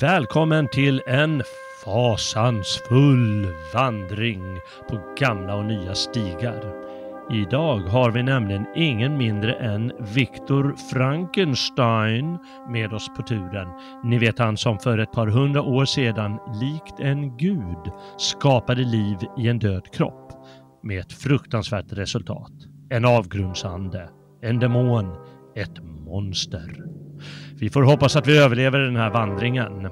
Välkommen till en fasansfull vandring på gamla och nya stigar. Idag har vi nämligen ingen mindre än Viktor Frankenstein med oss på turen. Ni vet han som för ett par hundra år sedan likt en gud skapade liv i en död kropp med ett fruktansvärt resultat. En avgrundsande, en demon, ett monster. Vi får hoppas att vi överlever den här vandringen.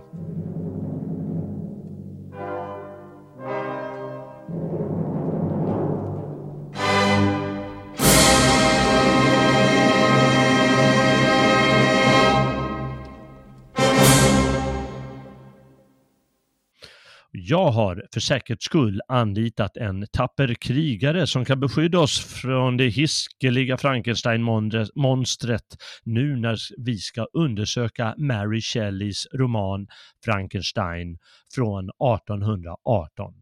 Jag har för säkerhets skull anlitat en tapper krigare som kan beskydda oss från det hiskeliga Frankenstein-monstret nu när vi ska undersöka Mary Shelleys roman Frankenstein från 1818.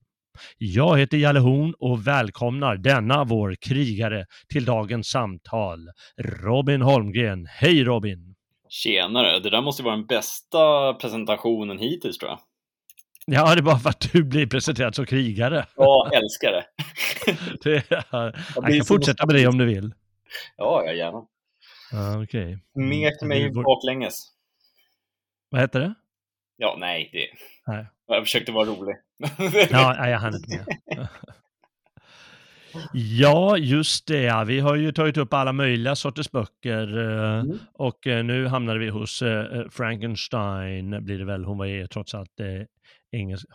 Jag heter Jalle Horn och välkomnar denna vår krigare till dagens samtal, Robin Holmgren. Hej Robin! Tjenare! Det där måste vara den bästa presentationen hittills tror jag. Ja, det är bara för att du blir presenterad som krigare. Ja, älskar det. det jag, jag kan fortsätta med det om du vill. Ja, jag gärna. Ah. Okay. Mek mig vår... baklänges. Vad heter det? Ja, nej, det... Nej. Jag försökte vara rolig. ja, jag hann inte med. Ja, just det. Vi har ju tagit upp alla möjliga sorters böcker eh, mm. och eh, nu hamnade vi hos eh, Frankenstein, blir det väl. Hon var ju trots allt engelska,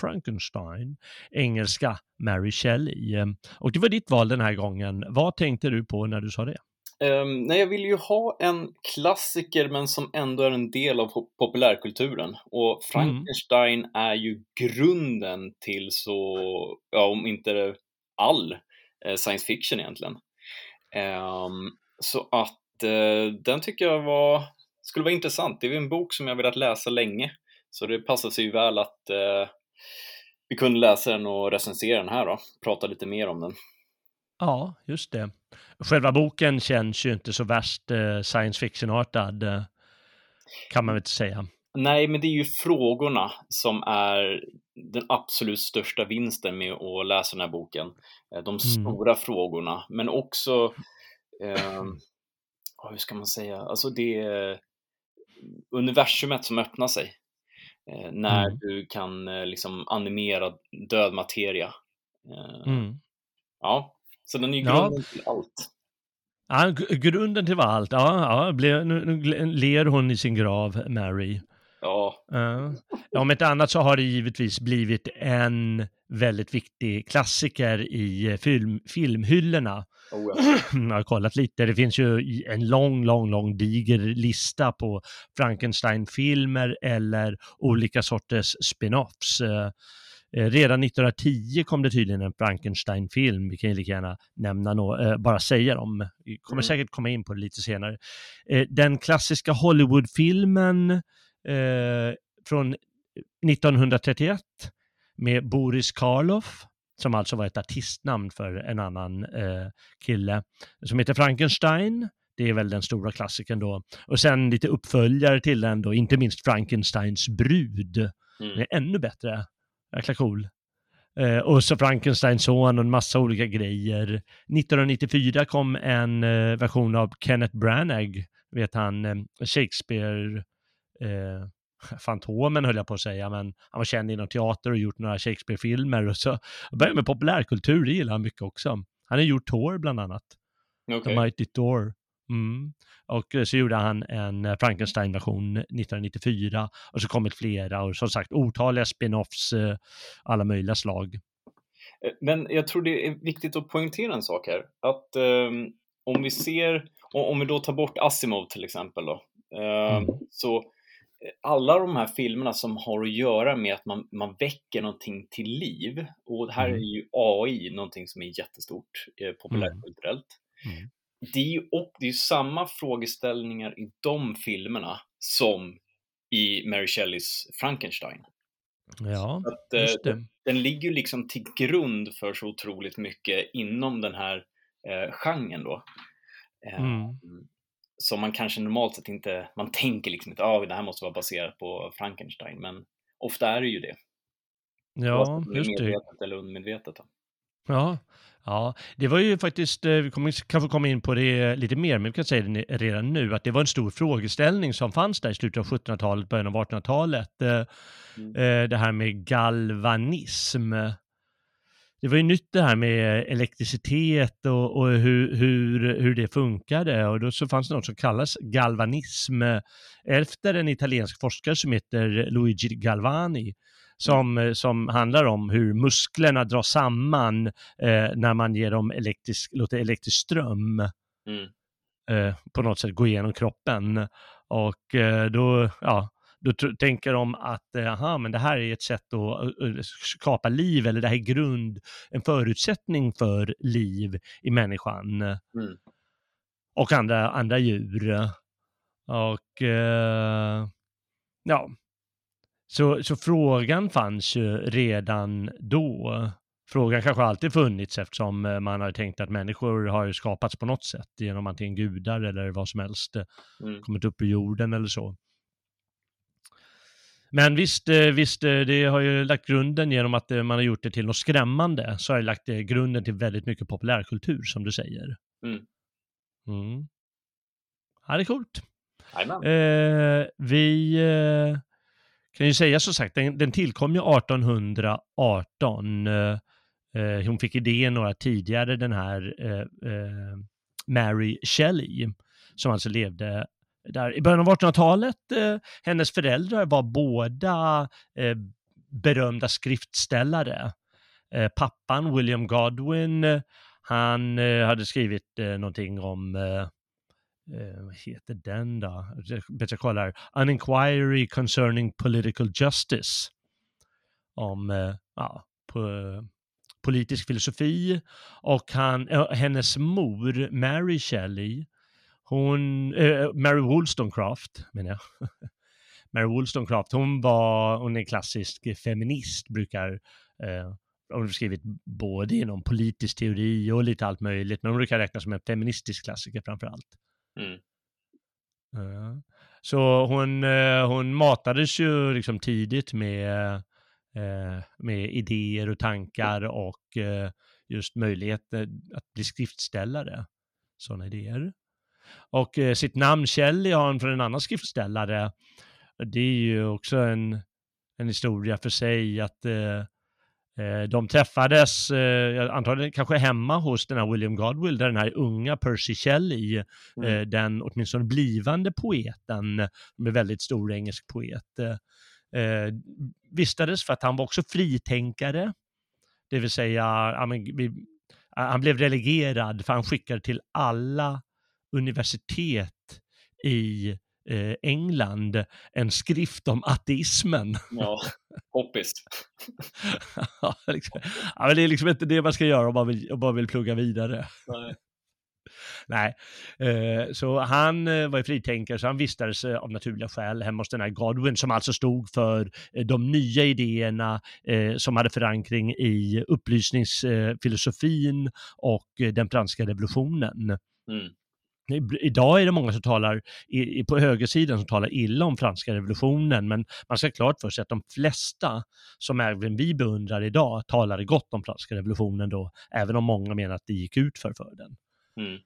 Frankenstein, engelska Mary Shelley. Ehm, och det var ditt val den här gången. Vad tänkte du på när du sa det? Um, nej, jag vill ju ha en klassiker men som ändå är en del av populärkulturen. Och Frankenstein mm. är ju grunden till så, ja om inte all eh, science fiction egentligen. Um, så att uh, den tycker jag var, skulle vara intressant. Det är en bok som jag velat läsa länge. Så det passar sig ju väl att eh, vi kunde läsa den och recensera den här då, prata lite mer om den. Ja, just det. Själva boken känns ju inte så värst eh, science fiction-artad, eh, kan man väl inte säga. Nej, men det är ju frågorna som är den absolut största vinsten med att läsa den här boken. Eh, de mm. stora frågorna, men också, eh, hur ska man säga, alltså det universumet som öppnar sig. Eh, när mm. du kan eh, liksom animera död materia. Eh, mm. Ja, så den är ju grunden ja. till allt. Ja, grunden till allt. Ja, ja ble, nu, nu ler hon i sin grav, Mary. Ja. Uh, om ett annat så har det givetvis blivit en väldigt viktig klassiker i film, filmhyllorna. Oh ja. Jag har kollat lite, det finns ju en lång, lång, lång diger lista på Frankenstein-filmer eller olika sorters spin-offs. Eh, eh, redan 1910 kom det tydligen en Frankenstein-film, vi kan ju lika gärna nämna no eh, bara säga dem. Vi kommer mm. säkert komma in på det lite senare. Den klassiska Hollywood-filmen från 1931 med Boris Karloff som alltså var ett artistnamn för en annan eh, kille, som heter Frankenstein. Det är väl den stora klassikern då. Och sen lite uppföljare till den då, inte minst Frankensteins brud. Mm. Den är ännu bättre. Jäkla cool. Eh, och så Frankensteins son och en massa olika grejer. 1994 kom en eh, version av Kenneth Branagh, vet han, eh, Shakespeare, eh, Fantomen höll jag på att säga, men han var känd inom teater och gjort några Shakespeare-filmer och så började med populärkultur, det gillar han mycket också. Han har gjort Thor bland annat. Okay. The Mighty Thor. Mm. Och så gjorde han en eh, Frankenstein-version 1994 och så kommit flera och som sagt otaliga spin-offs, eh, alla möjliga slag. Eh, men jag tror det är viktigt att poängtera en sak här, att um, om vi ser, om vi då tar bort Asimov till exempel då, um, mm. så alla de här filmerna som har att göra med att man, man väcker någonting till liv, och här mm. är ju AI någonting som är jättestort eh, populärkulturellt. Mm. Mm. Det är ju och, det är samma frågeställningar i de filmerna som i Mary Shelleys Frankenstein. Ja, att, eh, just det. Den ligger ju liksom till grund för så otroligt mycket inom den här eh, genren då. Eh, mm. Som man kanske normalt sett inte, man tänker liksom inte ah, det här måste vara baserat på Frankenstein, men ofta är det ju det. Ja, just det. Medvetet eller undermedvetet. Då. Ja, ja, det var ju faktiskt, eh, vi kommer kanske komma in på det lite mer, men vi kan säga det redan nu, att det var en stor frågeställning som fanns där i slutet av 1700-talet, början av 1800-talet. Eh, mm. Det här med galvanism det var ju nytt det här med elektricitet och, och hur, hur, hur det funkade och då så fanns det något som kallas galvanism efter en italiensk forskare som heter Luigi Galvani som, som handlar om hur musklerna dras samman eh, när man ger dem elektrisk, låter elektrisk ström mm. eh, på något sätt gå igenom kroppen. Och eh, då, ja, då tänker de att eh, aha, men det här är ett sätt att skapa liv eller det här är grund, en förutsättning för liv i människan mm. och andra, andra djur. Och eh, ja, så, så frågan fanns ju redan då. Frågan kanske alltid funnits eftersom eh, man har tänkt att människor har skapats på något sätt genom antingen gudar eller vad som helst, mm. kommit upp ur jorden eller så. Men visst, eh, visst, eh, det har ju lagt grunden genom att eh, man har gjort det till något skrämmande, så har det lagt grunden till väldigt mycket populärkultur, som du säger. Mm. Mm. Ja, det är coolt. Eh, vi eh, kan ju säga så sagt, den, den tillkom ju 1818. Eh, hon fick idén några tidigare, den här Mary Shelley, som alltså levde där i början av 1800-talet. Eh, hennes föräldrar var båda eh, berömda skriftställare. Eh, pappan, William Godwin, han eh, hade skrivit eh, någonting om eh, eh vad heter den då? Bättre kollar. An inquiry concerning political justice. Om eh, ja, på, politisk filosofi. Och han, eh, hennes mor, Mary Shelley, hon, äh, Mary Wollstonecraft menar jag. Mary Wollstonecraft, hon var, hon är klassisk feminist, brukar, eh, hon har skrivit både inom politisk teori och lite allt möjligt, men hon brukar räknas som en feministisk klassiker framför allt. Mm. Uh, så hon, uh, hon matades ju liksom tidigt med, uh, med idéer och tankar och just möjligheter att bli skriftställare, sådana idéer. Och eh, sitt namn Shelley har han från en annan skriftställare. Det är ju också en, en historia för sig att eh, eh de träffades, eh, antagligen kanske hemma hos den här William Godwill, där den här unga Percy Shelley, eh, mm. den åtminstone blivande poeten, med väldigt stor engelsk poet, eh, vistades för att han var också fриtänkare. Det vill säga, han blev relegerad för han skickade till alla universitet i eh, England en skrift om ateismen. Ja, hoppis. liksom, ja, men det är liksom inte det man ska göra om man vill, om man vill plugga vidare. Nej. Nej, eh, så han eh, var ju fritänkare, så han vistades av naturliga skäl hemma hos den här Godwin som alltså stod för eh, de nya idéerna som hade förankring i upplysningsfilosofin och den franska revolutionen. Mm. Idag är det många som talar i, på högersidan som talar illa om franska revolutionen, men man ska klart för sig att de flesta som även vi beundrar idag talade gott om franska revolutionen då, även om många menar att det gick ut för, för den. Mm.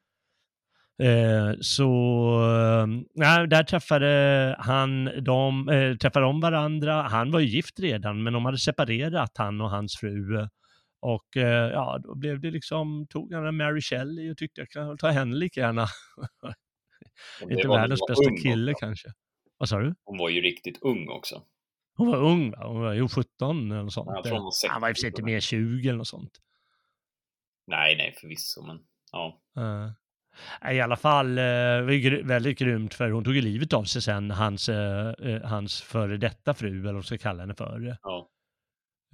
Eh, så eh, där träffade han, de eh, träffade de varandra. Han var ju gift redan, men de hade separerat, han och hans fru. Och eh, ja, då blev det liksom, tog han en Mary Shelley och tyckte jag kan ta henne lika gärna. Inte världens bästa kille också. kanske. Vad sa du? Hon var ju riktigt ung också. Hon var ung va? Hon var ju 17 eller något sånt. Ja, han var i och för sig inte mer 20 eller något sånt. Nej, nej förvisso, men ja. Uh. I alla fall eh, väldigt grymt för hon tog ju livet av sig sen, hans, eh, eh hans före detta fru, eller vad man ska kalla henne för. Ja.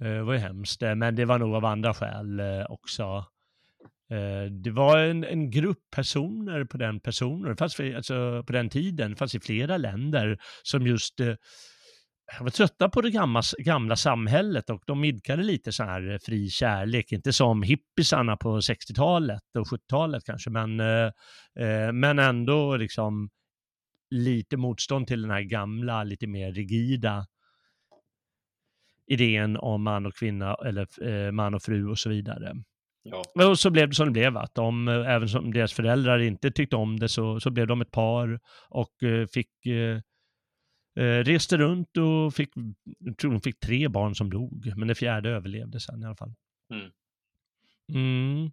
Det var ju hemskt, eh, men det var nog av andra skäl eh, också. Det var en, en grupp personer på den personen, fast för, alltså på den tiden, det fanns i flera länder som just var trötta på det gamla, gamla samhället och de idkade lite så här fri kärlek, inte som hippisarna på 60-talet och 70-talet kanske, men, eh, men ändå liksom lite motstånd till den här gamla, lite mer rigida idén om man och kvinna eller eh, man och fru och så vidare. Ja. Och så blev det som det blev, att de, eh, även som deras föräldrar inte tyckte om det, så, så blev de ett par och eh, fick eh, eh, reste runt och fick, jag tror de fick tre barn som dog, men det fjärde överlevde sen i alla fall. Mm. Mm.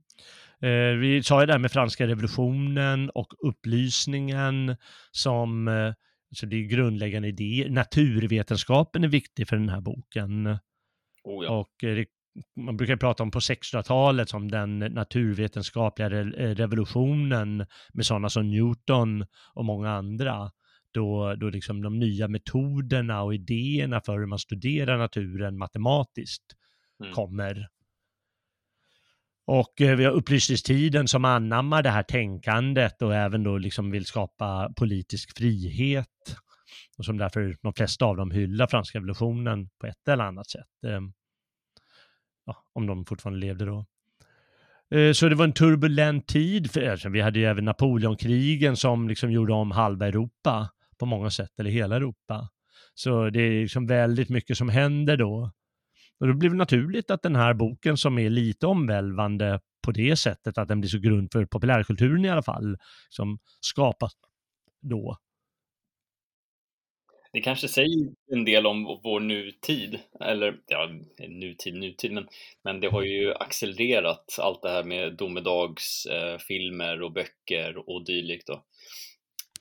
Eh, vi sa ju det här med franska revolutionen och upplysningen som, eh, alltså det är grundläggande idéer. Naturvetenskapen är viktig för den här boken. Oh ja. Och eh, man brukar prata om på 1600-talet som den naturvetenskapliga re revolutionen med sådana som Newton och många andra. Då, då liksom de nya metoderna och idéerna för hur man studerar naturen matematiskt mm. kommer. Och eh, vi har upplysningstiden som anammar det här tänkandet och även då liksom vill skapa politisk frihet. Och som därför de flesta av dem hyllar franska revolutionen på ett eller annat sätt. Ehm, ja, om de fortfarande levde då. Eh, så det var en turbulent tid, för alltså, vi hade ju även Napoleonkrigen som liksom gjorde om halva Europa på många sätt, eller hela Europa. Så det är liksom väldigt mycket som händer då. Och det naturligt att den här boken som är lite omvälvande på det sättet, att den blir så grund för populärkulturen i alla fall, som skapas då. Det kanske säger en del om vår nutid, eller ja, nutid, nutid, men, men det har ju accelererat allt det här med domedagsfilmer eh, och böcker och dylikt. Då.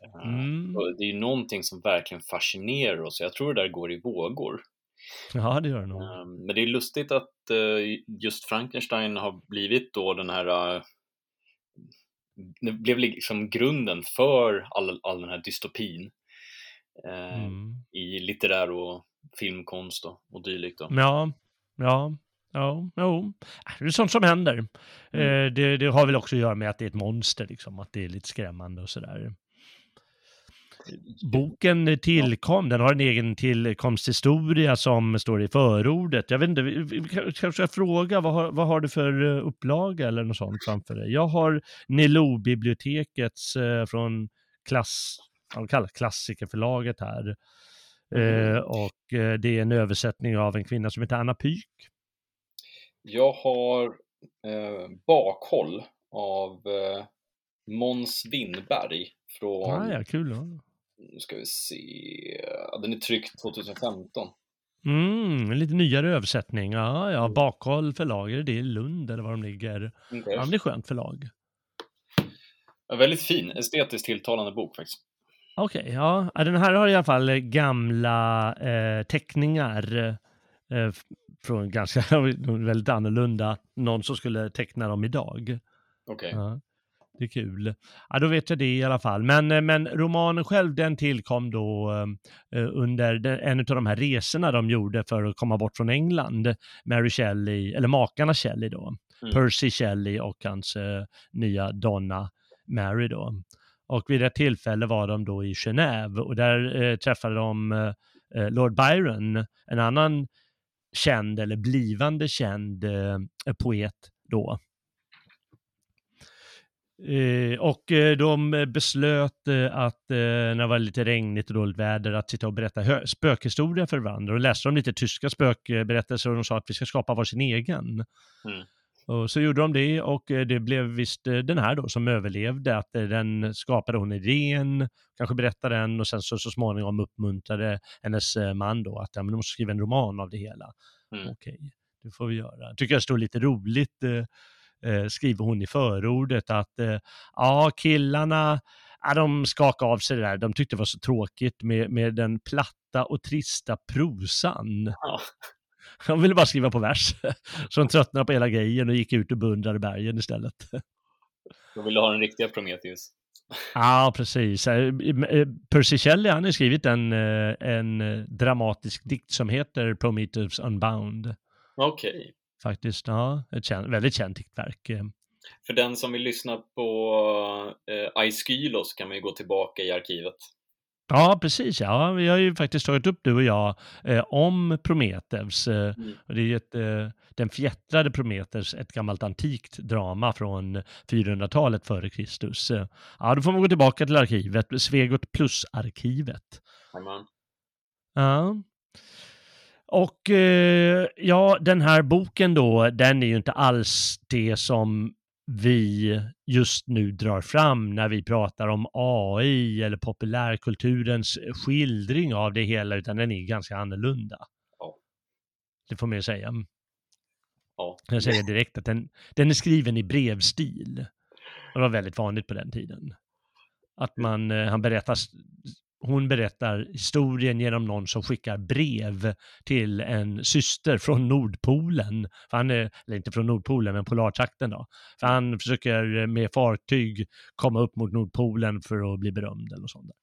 Eh, mm. det är ju någonting som verkligen fascinerar oss. Jag tror det där går i vågor. Ja, det gör det nog. Ehm, men det är lustigt att eh, just Frankenstein har blivit då den här eh, det blev liksom grunden för all, all den här dystopin eh, mm. i litterär och filmkonst och, och dylikt. Då. Ja, ja, ja, jo. Det är sånt som händer. Mm. det, det, har väl också att göra med att det är ett monster, liksom, att det är lite skrämmande och sådär. Boken tillkom, den har en egen tillkomsthistoria som står i förordet. Jag vet inte, vi kanske ska fråga, vad har, vad har du för eh, upplaga eller något sånt framför dig? Jag har Nilo-bibliotekets eh, från klass, vad klassikerförlaget här. Mm. Eh, och eh, det är en översättning av en kvinna som heter Anna Pyk. Jag har eh, Bakhåll av eh, Måns Winberg från... Ah, ja, kul. Ja nu ska vi se, den är tryckt 2015. Mm, en lite nyare översättning. Ja, ja, mm. Bakhåll förlag, är det i Lund eller var de ligger? Okay. Ja, det är skönt förlag. Ja, väldigt fin, estetiskt tilltalande bok faktiskt. Okej, okay, ja. Den här har i alla fall gamla eh, teckningar eh, från ganska, väldigt annorlunda, någon som skulle teckna dem idag. Okej. Okay. Ja. Det är kul. Ja, då vet jag det i alla fall. Men, eh, men romanen själv, den tillkom då eh, under en av de här resorna de gjorde för att komma bort från England. Mary Shelley, eller makarna Shelley då. Mm. Percy Shelley och hans eh, nya donna Mary då. Och vid ett tillfälle var de då i Genève och där eh, träffade de eh, Lord Byron, en annan känd eller blivande känd eh, poet då. Eh, och eh, de beslöt eh, att när det var lite regnigt och dåligt väder att sitta och berätta spökhistoria för varandra. Och läste de lite tyska spökberättelser och de sa att vi ska skapa varsin egen. Mm. Och så gjorde de det och det blev visst den här då som överlevde, att den skapade hon idén, kanske berättade den och sen så, så småningom uppmuntrade hennes man då att ja, men de måste skriva en roman av det hela. Mm. Okej, det får vi göra. Tycker jag står lite roligt eh, skriver hon i förordet att eh, ja, killarna, ja, de skakade av sig det där. De tyckte det var så tråkigt med, med den platta och trista prosan. Ja. De ville bara skriva på vers. Så de tröttnade på hela grejen och gick ut och beundrade bergen istället. De ville ha den riktiga Prometheus. Ja, precis. Eh, Percy Shelley, han har skrivit en, en dramatisk dikt som heter Prometheus Unbound. Okej. Okay. Faktiskt, ja. Ett känt, väldigt känt diktverk. Eh. För den som vill lyssna på eh, Aiskylos kan man ju gå tillbaka i arkivet. Ja, precis. Ja. Vi har ju faktiskt tagit upp, du och jag, eh, om Prometheus. Eh, mm. det är ett, eh, den fjättrade Prometheus, ett gammalt antikt drama från 400-talet före Kristus. Eh, ja, då får man gå tillbaka till arkivet, Svegot plus-arkivet. Ja. Och eh, ja, den här boken då, den är ju inte alls det som vi just nu drar fram när vi pratar om AI eller populärkulturens skildring av det hela, utan den är ganska annorlunda. Ja. Det får man ju säga. Ja. Jag säger direkt att den, den är skriven i brevstil. Det var väldigt vanligt på den tiden. Att man, eh, han berättar hon berättar historien genom någon som skickar brev till en syster från Nordpolen. För han är, eller inte från Nordpolen, men Polartrakten då. För han försöker med fartyg komma upp mot Nordpolen för att bli berömd eller sånt där.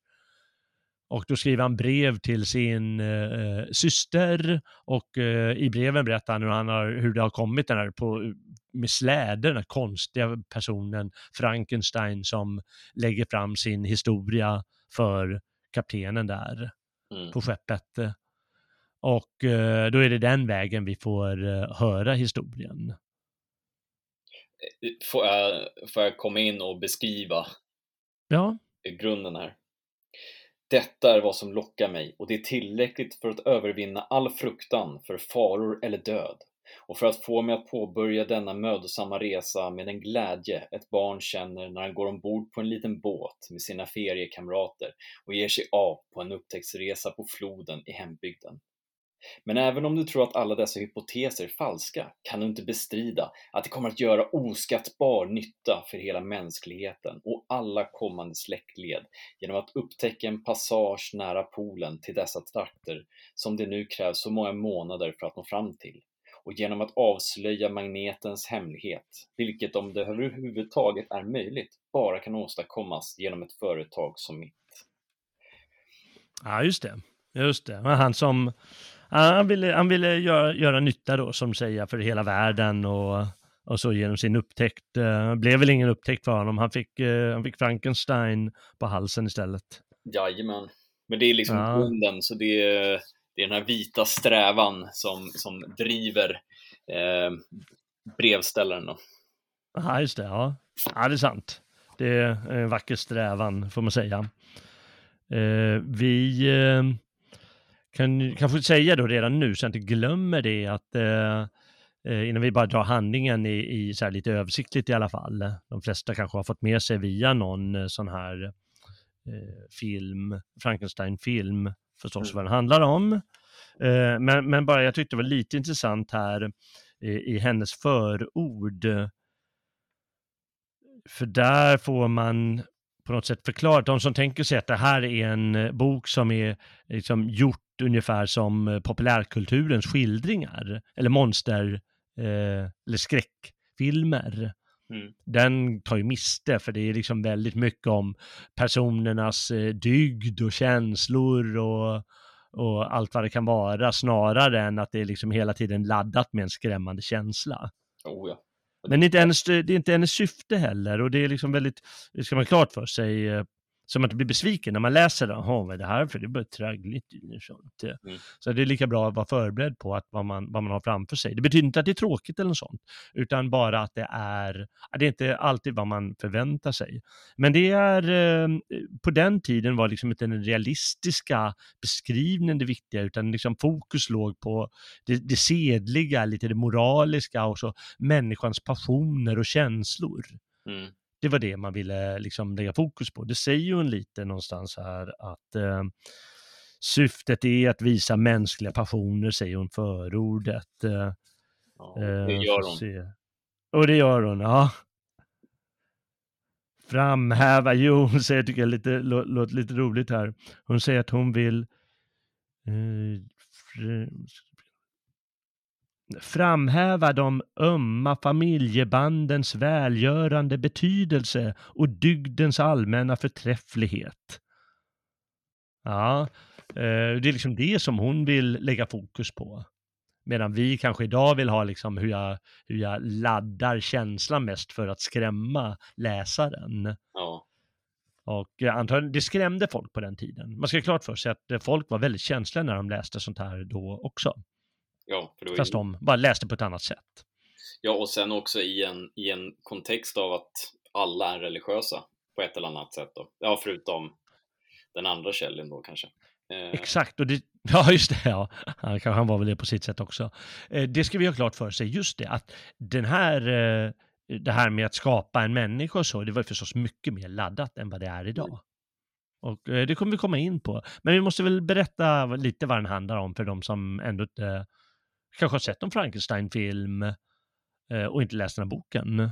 Och då skriver han brev till sin eh, syster och eh, i breven berättar han hur, han har, hur det har kommit den här på, med släde, den här konstiga personen Frankenstein som lägger fram sin historia för kaptenen där mm. på skeppet. Och eh, då är det den vägen vi får eh, höra historien. Eh, får jag, får jag komma in och beskriva ja. grunden här? Detta är vad som lockar mig och det är tillräckligt för att övervinna all fruktan för faror eller död och för att få mig att påbörja denna mödosamma resa med den glädje ett barn känner när han går ombord på en liten båt med sina feriekamrater och ger sig av på en upptäcktsresa på floden i hembygden. Men även om du tror att alla dessa hypoteser är falska kan du inte bestrida att det kommer att göra oskattbar nytta för hela mänskligheten och alla kommande släktled genom att upptäcka en passage nära polen till dessa trakter som det nu krävs så många månader för att nå fram till och genom att avslöja magnetens hemlighet, vilket om det överhuvudtaget är möjligt bara kan åstadkommas genom ett företag som mitt. Ja, just det. Just det. Han som han ville, han ville göra, göra nytta då, som säger, för hela världen och, och så genom sin upptäckt. Det blev väl ingen upptäckt för honom. Han fick, eh, han fick Frankenstein på halsen istället. Jajamän. Men det är liksom ja. grunden, så det är, det är den här vita strävan som, som driver eh, brevställaren. Då. Ja, just det. Ja. ja, det är sant. Det är en vacker strävan, får man säga. Eh, vi eh, kan kanske säga då redan nu, så jag inte glömmer det, att eh, eh innan vi bara drar handlingen i, i så lite översiktligt i alla fall. De flesta kanske har fått med sig via någon eh, sån här eh, film, Frankenstein-film, förstås mm. vad den handlar om. Eh, men, men bara jag tyckte det var lite intressant här i, i hennes förord. För där får man på något sätt förklarat, de som tänker sig att det här är en eh, bok som är liksom gjort ungefär som eh, populärkulturens skildringar, eller monster eh, eller skräckfilmer. Mm. Den tar ju miste för det är liksom väldigt mycket om personernas eh, dygd och känslor och, och allt vad det kan vara snarare än att det är liksom hela tiden laddat med en skrämmande känsla. Oh ja. Men det är, inte det är inte hennes syfte heller och det är liksom väldigt, det ska man klart för sig, eh, så man inte blir besviken när man läser det. Jaha, vad är det här för? Det är bara traggligt. Sånt. Mm. Så det är lika bra att vara förberedd på att vad, man, vad man har framför sig. Det betyder inte att det är tråkigt eller något sånt, utan bara att det är, det är inte alltid vad man förväntar sig. Men det är, eh, på den tiden var liksom inte den realistiska beskrivningen det viktiga, utan liksom fokus låg på det, det sedliga, lite det moraliska och så människans passioner och känslor. Mm det var det man ville liksom lägga fokus på. Det säger ju en lite någonstans här att eh, syftet är att visa mänskliga passioner, säger hon förordet. Eh, ja, det eh, gör hon. Se. Och det gör hon, ja. Framhäva, jo, hon säger, tycker jag lite, låter lite roligt här. Hon säger att hon vill eh, framhäva de ömma familjebandens välgörande betydelse och dygdens allmänna förträfflighet. Ja, eh, det är liksom det som hon vill lägga fokus på. Medan vi kanske idag vill ha liksom hur jag, hur jag laddar känslan mest för att skrämma läsaren. Ja. Och antagligen, det skrämde folk på den tiden. Man ska ha klart för sig att folk var väldigt känsliga när de läste sånt här då också. Ja, för det var Fast de bara läste på ett annat sätt. Ja, och sen också i en, i en kontext av att alla är religiösa på ett eller annat sätt då. Ja, förutom den andra källen då kanske. Eh. Exakt, och det, ja just det, ja. Han, han var väl det på sitt sätt också. Eh, det ska vi ha klart för sig, just det, att den här, eh, det här med att skapa en människa och så, det var förstås mycket mer laddat än vad det är idag. Och eh, det kommer vi komma in på. Men vi måste väl berätta lite vad den handlar om för de som ändå inte kanske har sett en Frankenstein-film eh, och inte läst den här boken.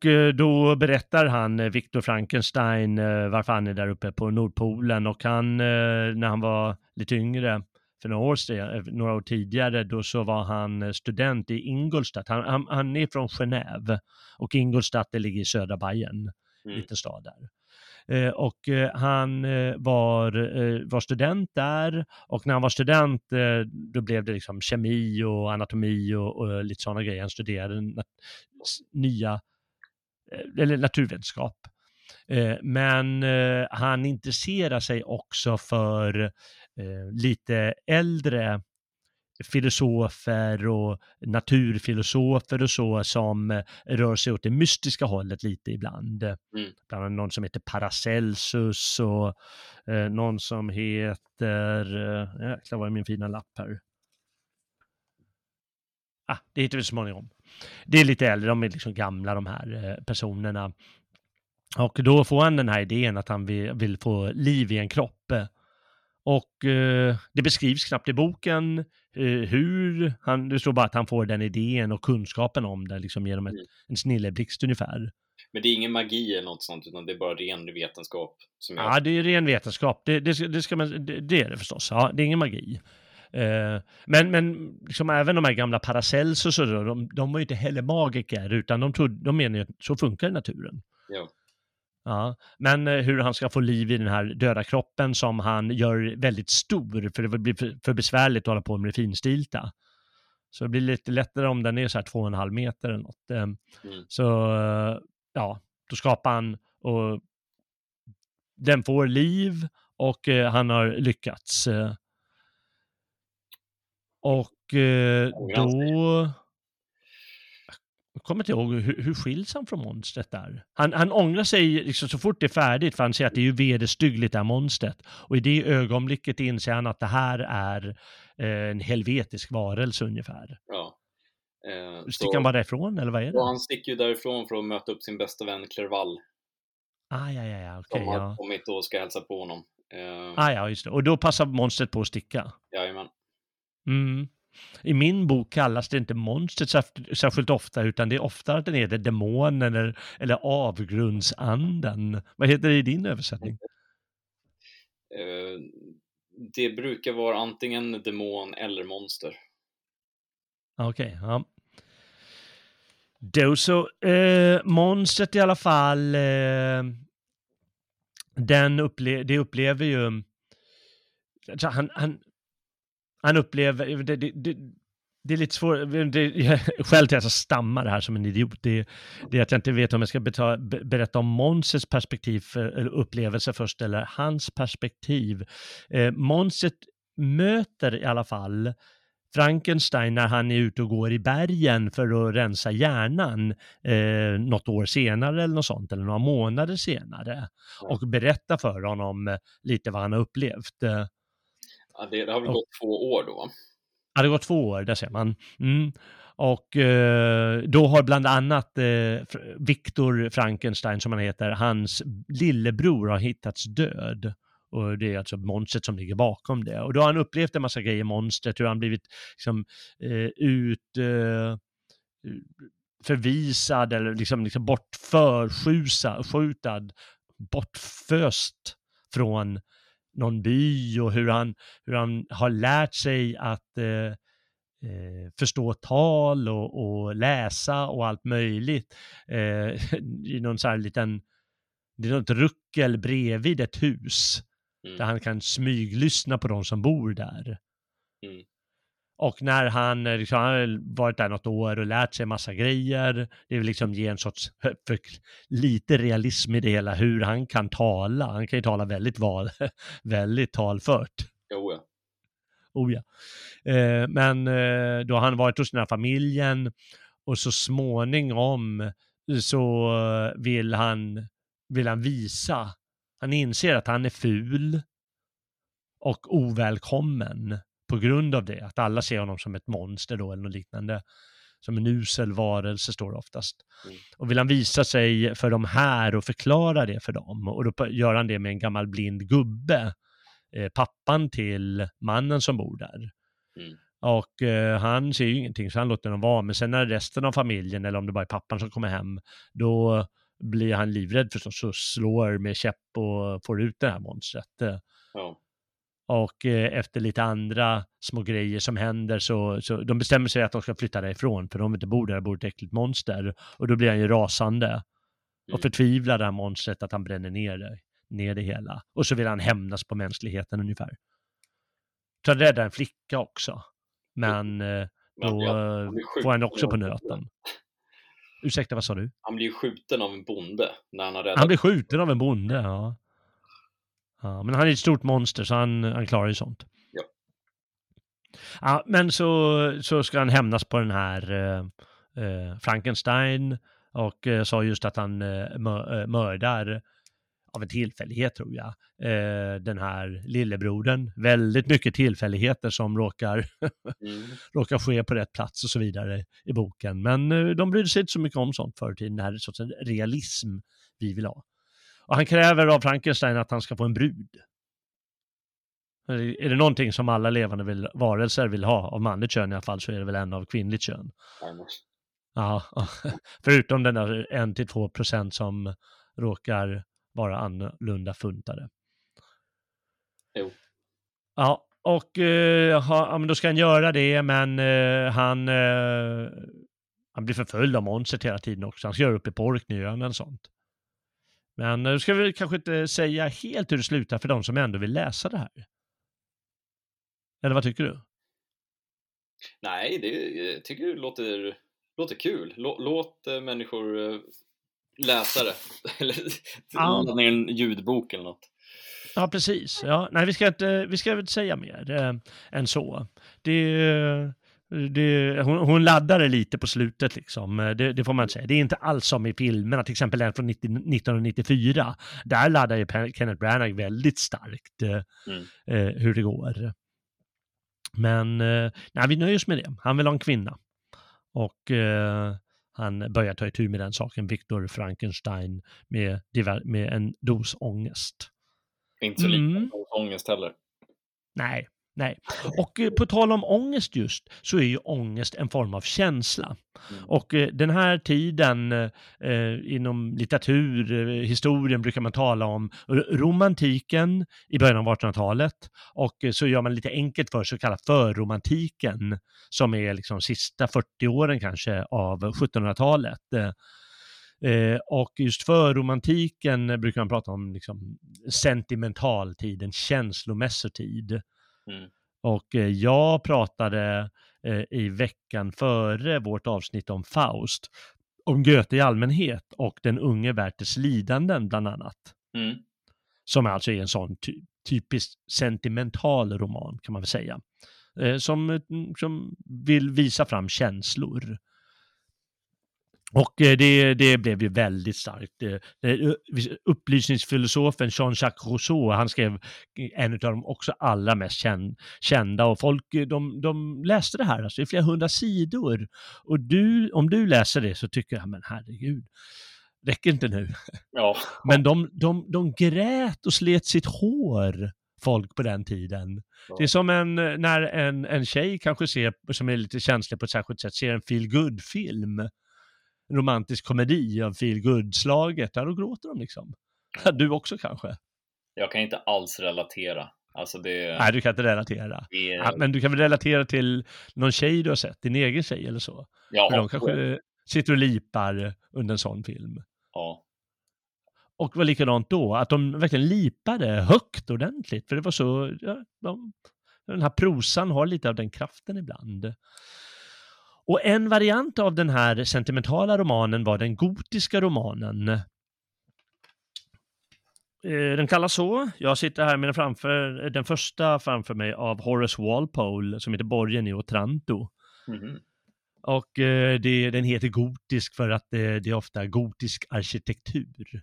Och eh, då berättar han, eh, Viktor Frankenstein, eh, varför han är där uppe på Nordpolen och han, när han var lite yngre, för några år, några år tidigare, då så var han student i Ingolstadt. Han, han, han är från Genève och Ingolstadt det ligger i södra Bayern, mm. liten stad där. Och han var, var student där och när han var student då blev det liksom kemi och anatomi och, och lite sådana grejer. Han studerade nya eller naturvetenskap. Eh, men eh, han intresserar sig också för lite äldre filosofer och naturfilosofer och så som rör sig åt det mystiska hållet lite ibland. Mm. Bland annat någon som heter Paracelsus och eh, någon som heter, eh, jäklar vad är min fina lapp här? Ah, det hittar vi så småningom. Det är lite äldre, de är liksom gamla de här eh, personerna. Och då får han den här idén att han vill, vill få liv i en kropp. Och eh, det beskrivs knappt i boken eh, hur, han, det står bara att han får den idén och kunskapen om det, liksom genom ett, mm. en snilleblixt ungefär. Men det är ingen magi eller något sånt, utan det är bara ren vetenskap? Som Ja, det är ren vetenskap. Det, det, det ska man, det, det, är det förstås. Ja, det är ingen magi. Eh, men men liksom även de här gamla Paracelsus och så, de, de var ju inte heller magiker, utan de, trodde, de menar ju att så funkar naturen. Ja. Ja, men eh, hur han ska få liv i den här döda kroppen som han gör väldigt stor, för det blir för besvärligt att hålla på med det finstilta. Så det blir lite lättare om den är så här två och en halv meter eller något. Eh, mm. Så ja, då skapar han och den får liv och han har lyckats. Och eh, då... Jag kommer inte ihåg, hur, hur skiljs han från monstret där? Han, han ångrar sig liksom så fort det är färdigt, för han säger att det är ju vederstyggligt det här monstret. Och i det ögonblicket inser han att det här är eh, en helvetisk varelse ungefär. Ja. Eh, sticker han bara därifrån, eller vad är det? Ja, han sticker ju därifrån för att möta upp sin bästa vän Clerval. Ah, ja, ja, ja. Okay, som har ja. kommit och ska hälsa på honom. Eh, ah, ja, just det. Och då passar monstret på att sticka? Jajamän. Mm. I min bok kallas det inte monstret särskilt ofta, utan det är ofta att den heter demonen eller, eller avgrundsanden. Vad heter det i din översättning? Uh, det brukar vara antingen demon eller monster. Okej, okay, ja. Då så, eh, monstret i alla fall, eh, den upple det upplever ju, alltså han, han, han upplever, det, det, det, det är lite svårt, skälet till att jag stammar här som en idiot, det, det är att jag inte vet om jag ska beta, berätta om Månses perspektiv, eller upplevelse först, eller hans perspektiv. Eh, Månset möter i alla fall Frankenstein när han är ute och går i bergen för att rensa hjärnan eh, något år senare eller något sånt, eller några månader senare. Och berätta för honom lite vad han har upplevt. Ja, det, det har väl gått två år då? Ja, det har gått två år, där ser man. Mm. Och eh, då har bland annat eh, Viktor Frankenstein, som han heter, hans lillebror har hittats död. Och det är alltså monstret som ligger bakom det. Och då har han upplevt en massa grejer, monstret, hur han blivit liksom, eh, ut... Eh, förvisad eller liksom, liksom bortförskjutad, bortföst från någon by och hur han, hur han har lärt sig att eh, eh, förstå tal och, och, läsa och allt möjligt. Eh, I någon så här liten, det är något ruckel bredvid ett hus mm. där han kan smyglyssna på de som bor där. Mm. Och när han, eh, liksom, han har varit där något år och lärt sig massa grejer, det vill liksom ge en sorts, för, lite realism i det hela, hur han kan tala. Han kan ju tala väldigt, val, väldigt talfört. Jo, ja. Oh, ja. Eh, men eh, då har han varit hos den här familjen och så småningom så vill han, vill han visa, han inser att han är ful och ovälkommen på grund av det, att alla ser honom som ett monster då eller något liknande. Som en usel varelse står det oftast. Mm. Och vill han visa sig för de här och förklara det för dem och då gör han det med en gammal blind gubbe, eh, pappan till mannen som bor där. Mm. Och eh, han ser ju ingenting så han låter dem vara, men sen när resten av familjen, eller om det bara är pappan som kommer hem, då blir han livrädd förstås och slår med käpp och får ut det här monstret. Ja. Och eh, efter lite andra små grejer som händer så, så de bestämmer sig att de ska flytta därifrån för de vill inte bo där, det bor ett äckligt monster. Och då blir han ju rasande och mm. förtvivlar det här monstret att han bränner ner det, ner det hela. Och så vill han hämnas på mänskligheten ungefär. Så han räddar en flicka också. Men eh, då ja, han får han också på nöten. Ursäkta, vad sa du? Han blir skjuten av en bonde när han har räddat. Han blir skjuten av en bonde, ja. Ja, men han är ett stort monster så han, han klarar ju sånt. Ja. ja men så, så ska han hämnas på den här eh, eh Frankenstein och eh, sa just att han eh, eh, mördar av en tillfällighet tror jag, eh, den här lillebrodern. Väldigt mycket tillfälligheter som råkar, mm. råkar ske på rätt plats och så vidare i boken. Men eh, de brydde sig inte så mycket om sånt förr i tiden, den här sortens realism vi vill ha. Och han kräver av Frankenstein att han ska få en brud. Är det någonting som alla levande vill, varelser vill ha, av manligt kön i alla fall, så är det väl en av kvinnligt kön. Ja, förutom den där 1-2 procent som råkar vara annorlunda funtade. Jo. Ja, och eh, ha, då ska han göra det, men eh, han, eh, han blir förföljd av monstret hela tiden också. Han ska göra upp i Porknöön eller sånt. Men nu ska vi kanske inte säga helt hur det slutar för de som ändå vill läsa det här. Eller vad tycker du? Nej, det, jag tycker det låter, låter kul. Låt äh, människor äh, läsa det. eller ladda ner en ljudbok eller något. Ja, precis. Ja, nej, vi ska inte, vi ska inte säga mer äh, än så. Det, det, hon, hon laddade lite på slutet liksom, det, det, får man säga. Det är inte alls som i filmerna, till exempel den från 90, 1994. Där laddar ju Kenneth Branagh väldigt starkt eh, mm. eh, hur det går. Men eh, nej, vi nöjer oss med det. Han vill ha en kvinna. Och eh, han börjar ta itu med den saken, Viktor Frankenstein, med, med en dos ångest. Inte så lite mm. ångest heller. Nej, Nej, och eh, på tal om ångest just, så är ju ångest en form av känsla. Mm. Och eh, den här tiden eh, inom litteratur, eh, historien brukar man tala om romantiken i början av 1800-talet och eh, så gör man lite enkelt för sig att kalla förromantiken som är liksom sista 40 åren kanske av 1700-talet. Eh, och just förromantiken brukar man prata om liksom sentimental tid, en känslomässig tid. Mm. Och eh, jag pratade eh, i veckan före vårt avsnitt om Faust, om Goethe i allmänhet och den unge Werthers lidanden bland annat. Mm. Som alltså är en sån ty typiskt sentimental roman kan man väl säga. Eh, som, som vill visa fram känslor. Och eh, det, det blev ju väldigt starkt. Upplysningsfilosofen Jean-Jacques Rousseau, han skrev en av de också allra mest kända och folk eh, de, de läste det här alltså i flera hundra sidor. Och du, om du läser det så tycker jag, men herregud, räcker inte nu? Ja. Men de, de, de grät och slet sitt hår folk på den tiden. Ja. Det är som en, när en, en tjej kanske ser, som är lite känslig på ett särskilt sätt, ser en feel good film romantisk komedi av feel slaget där då gråter de liksom. Du också kanske? Jag kan inte alls relatera. Alltså det... Nej, du kan inte relatera. Det... Ja, men du kan väl relatera till någon tjej du har sett, din egen tjej eller så? Ja, För de kanske sitter och lipar under en sån film. Ja. Och var likadant då, att de verkligen lipade högt ordentligt. För det var så, ja, de, den här prosan har lite av den kraften ibland. Och en variant av den här sentimentala romanen var den gotiska romanen. Eh, Den kallas så. Jag sitter här med den, framför, den första framför mig av Horace Walpole som heter Borgen i Otranto. Mhm. Och eh, det, den heter gotisk för att det, det är ofta gotisk arkitektur.